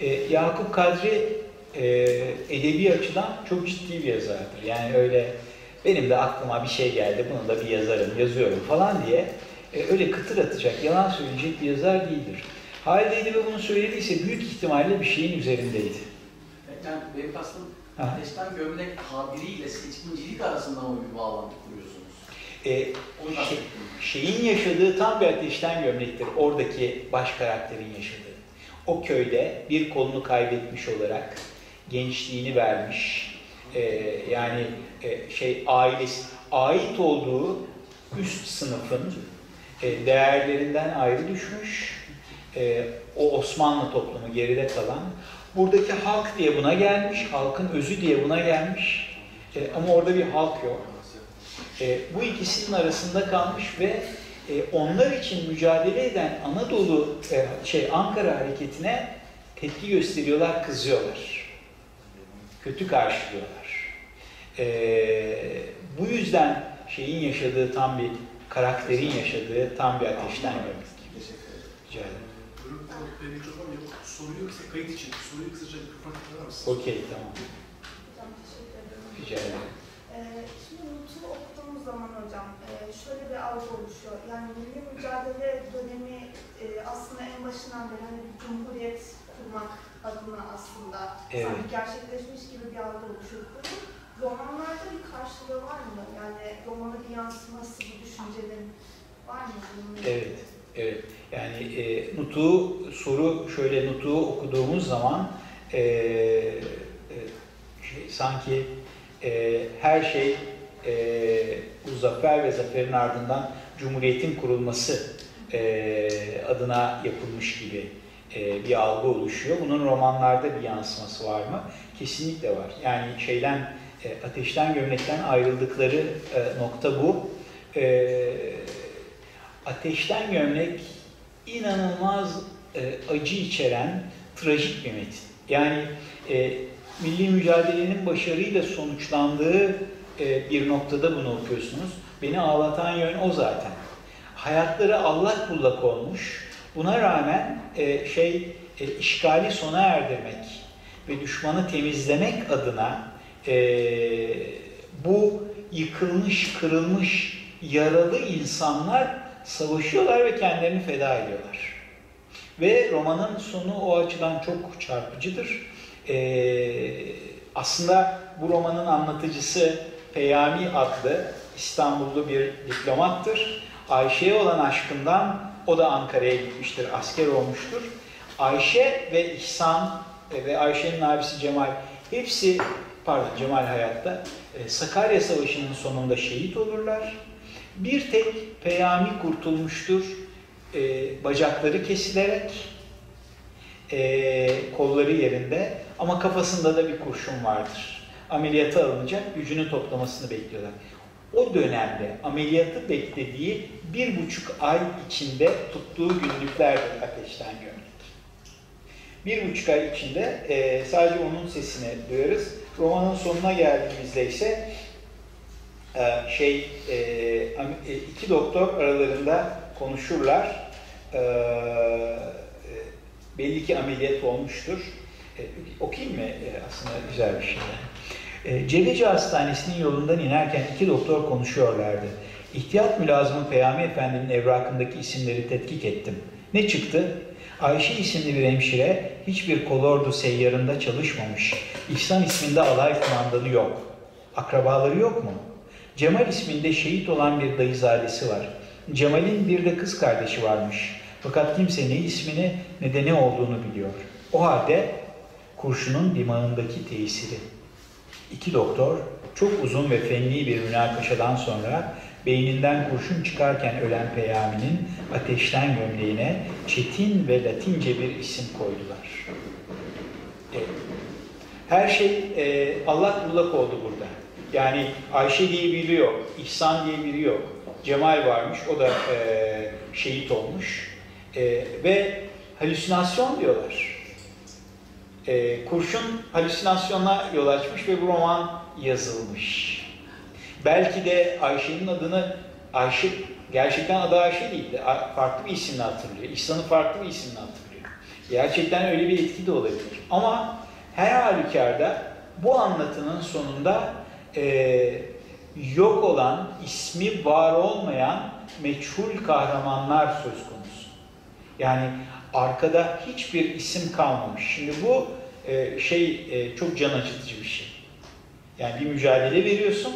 Speaker 2: e, Yakup Kadri e, edebi açıdan çok ciddi bir yazardır. Yani öyle benim de aklıma bir şey geldi, bunu da bir yazarım, yazıyorum falan diye e, öyle kıtır atacak, yalan söyleyecek bir yazar değildir. Halide Edip'e bunu söylediyse büyük ihtimalle bir şeyin üzerindeydi.
Speaker 3: Yani benim kastım. Ateşten gömlek tabiriyle seçkincilik arasında mı bir bağlantı kuruyorsunuz?
Speaker 2: E,
Speaker 3: Onu
Speaker 2: şey, şeyin yaşadığı tam bir ateşten gömlektir. Oradaki baş karakterin yaşadığı. O köyde bir kolunu kaybetmiş olarak gençliğini vermiş. e, yani e, şey ailesi ait olduğu üst sınıfın e, değerlerinden ayrı düşmüş. E, o Osmanlı toplumu geride kalan. Buradaki halk diye buna gelmiş, halkın özü diye buna gelmiş. E, ama orada bir halk yok. E, bu ikisinin arasında kalmış ve e, onlar için mücadele eden Anadolu e, şey Ankara hareketine tepki gösteriyorlar, kızıyorlar. Kötü karşılıyorlar. E, bu yüzden şeyin yaşadığı tam bir karakterin yaşadığı tam bir ateşten
Speaker 3: ederim.
Speaker 2: Rica ederim.
Speaker 1: Mikrofon yok. Soruyu kısa kayıt için. Soruyu kısaca mikrofon tıklar mısınız?
Speaker 2: Okey tamam.
Speaker 6: Hocam teşekkür ederim.
Speaker 2: Rica ederim.
Speaker 6: Ee, şimdi Nut'u okuduğumuz zaman hocam e, şöyle bir algı oluşuyor. Yani milli mücadele dönemi e, aslında en başından beri hani cumhuriyet kurmak adına aslında
Speaker 2: Evet.
Speaker 6: sanki gerçekleşmiş gibi bir algı oluşuyor. Bunun romanlarda bir karşılığı var mı? Yani romana bir yansıması, bir düşüncenin var mı?
Speaker 2: Evet, evet. Yani e, Nutuk'u, soru şöyle Nutuk'u okuduğumuz zaman e, e, şey, sanki e, her şey e, bu zafer ve zaferin ardından Cumhuriyet'in kurulması e, adına yapılmış gibi e, bir algı oluşuyor. Bunun romanlarda bir yansıması var mı? Kesinlikle var. Yani şeyden, e, ateşten gömlekten ayrıldıkları e, nokta bu. E, ateşten gömlek inanılmaz e, acı içeren trajik bir metin. Yani e, milli mücadelenin başarıyla sonuçlandığı e, bir noktada bunu okuyorsunuz. Beni ağlatan yön o zaten. Hayatları allak bullak olmuş. Buna rağmen e, şey e, işgali sona erdirmek ve düşmanı temizlemek adına e, bu yıkılmış, kırılmış, yaralı insanlar savaşıyorlar ve kendilerini feda ediyorlar. Ve romanın sonu o açıdan çok çarpıcıdır. Ee, aslında bu romanın anlatıcısı Peyami adlı İstanbullu bir diplomattır. Ayşe'ye olan aşkından o da Ankara'ya gitmiştir, asker olmuştur. Ayşe ve İhsan e, ve Ayşe'nin abisi Cemal hepsi, pardon Cemal hayatta, e, Sakarya Savaşı'nın sonunda şehit olurlar. Bir tek Peyami kurtulmuştur, e, bacakları kesilerek, e, kolları yerinde ama kafasında da bir kurşun vardır. Ameliyata alınacak, gücünü toplamasını bekliyorlar. O dönemde ameliyatı beklediği bir buçuk ay içinde tuttuğu günlüklerdir ateşten gömlek. Bir buçuk ay içinde e, sadece onun sesini duyarız. Romanın sonuna geldiğimizde ise e, şey e, e, iki doktor aralarında konuşurlar. E, e, belli ki ameliyat olmuştur. E, okuyayım mı? Aslında güzel bir şey. E, Cebeci Hastanesi'nin yolundan inerken iki doktor konuşuyorlardı. İhtiyat mülazımı Peyami Efendi'nin evrakındaki isimleri tetkik ettim. Ne çıktı? Ayşe isimli bir hemşire hiçbir kolordu seyyarında çalışmamış. İhsan isminde alay kumandanı yok. Akrabaları yok mu? Cemal isminde şehit olan bir dayızadesi var. Cemal'in bir de kız kardeşi varmış. Fakat kimse ne ismini ne de ne olduğunu biliyor. O halde kurşunun dimağındaki tesiri. İki doktor çok uzun ve fenli bir münakaşadan sonra beyninden kurşun çıkarken ölen Peyami'nin ateşten gömleğine çetin ve latince bir isim koydular. Evet. Her şey e, allak bullak oldu burada. Yani Ayşe diye biri yok, İhsan diye biri yok. Cemal varmış, o da e, şehit olmuş. E, ve halüsinasyon diyorlar. E, kurşun halüsinasyona yol açmış ve bu roman yazılmış. Belki de Ayşe'nin adını Ayşe gerçekten adı Ayşe değildi. Farklı bir isimle hatırlıyor. İhsan'ı farklı bir isimle hatırlıyor. Gerçekten öyle bir etki de olabilir. Ama her halükarda bu anlatının sonunda e, yok olan, ismi var olmayan meçhul kahramanlar söz konusu. Yani arkada hiçbir isim kalmamış. Şimdi bu e, şey e, çok can acıtıcı bir şey. Yani bir mücadele veriyorsun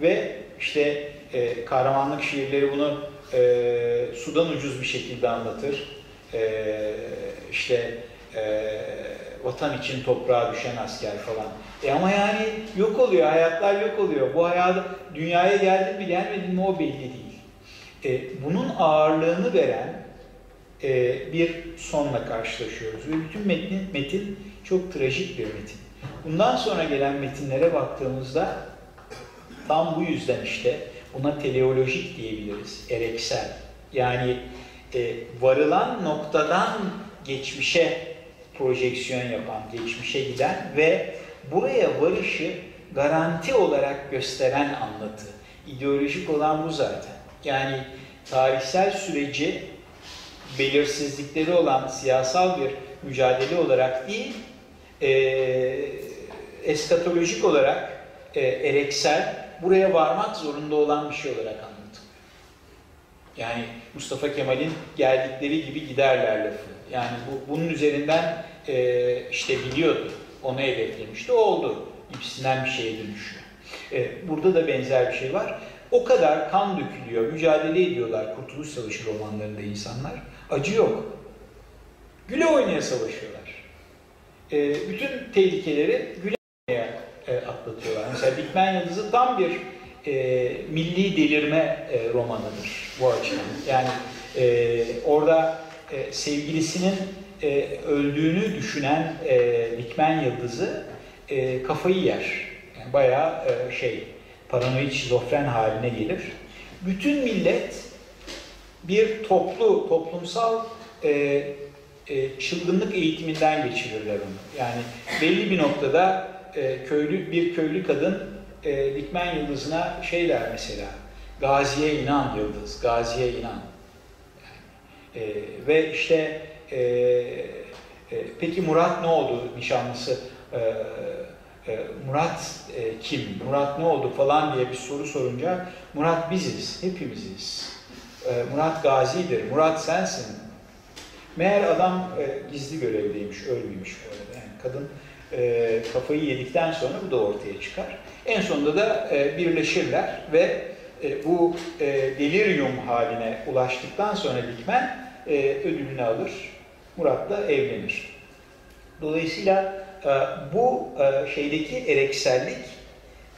Speaker 2: ve işte e, kahramanlık şiirleri bunu e, sudan ucuz bir şekilde anlatır. E, işte e, vatan için toprağa düşen asker falan. E ama yani yok oluyor, hayatlar yok oluyor. Bu hayat dünyaya geldi mi gelmedi mi o belli değil. E, bunun ağırlığını veren e, bir sonla karşılaşıyoruz. Ve bütün metnin, metin çok trajik bir metin. Bundan sonra gelen metinlere baktığımızda tam bu yüzden işte buna teleolojik diyebiliriz, ereksel. Yani e, varılan noktadan geçmişe projeksiyon yapan, geçmişe giden ve buraya varışı garanti olarak gösteren anlatı. İdeolojik olan bu zaten. Yani tarihsel süreci belirsizlikleri olan siyasal bir mücadele olarak değil, e, eskatolojik olarak e, ereksel, buraya varmak zorunda olan bir şey olarak anlatılıyor. Yani Mustafa Kemal'in geldikleri gibi giderler lafı. Yani bu, bunun üzerinden e, işte biliyordu, onu hedeflemişti, o oldu. İpsinden bir şeye dönüşüyor. E, burada da benzer bir şey var. O kadar kan dökülüyor, mücadele ediyorlar Kurtuluş Savaşı romanlarında insanlar. Acı yok. Güle oynaya savaşıyorlar. E, bütün tehlikeleri güle oynaya e, atlatıyorlar. Mesela Dikmen Yıldızı tam bir e, milli delirme e, romanıdır bu açıdan. Yani e, orada e, sevgilisinin e, öldüğünü düşünen e, Dikmen Yıldızı e, kafayı yer. Yani bayağı e, şey, paranoid şizofren haline gelir. Bütün millet bir toplu, toplumsal e, e, çılgınlık eğitiminden geçirirler onu. Yani belli bir noktada e, köylü bir köylü kadın e, Dikmen Yıldız'ına şey der mesela, Gazi'ye inan Yıldız, Gazi'ye inan. E, ve işte e, e, peki Murat ne oldu nişanlısı? E, e, Murat e, kim? Murat ne oldu falan diye bir soru sorunca Murat biziz, hepimiziz. E, Murat Gazi'dir, Murat sensin. Meğer adam e, gizli görevdeymiş, ölmüyormuş bu arada. Yani kadın e, kafayı yedikten sonra bu da ortaya çıkar. En sonunda da e, birleşirler ve e, bu e, delirium haline ulaştıktan sonra Dikmen e, ödülünü alır. Murat'la evlenir. Dolayısıyla e, bu e, şeydeki ereksellik,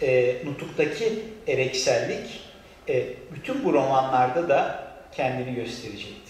Speaker 2: e, nutuktaki ereksellik e, bütün bu romanlarda da kendini gösterecektir.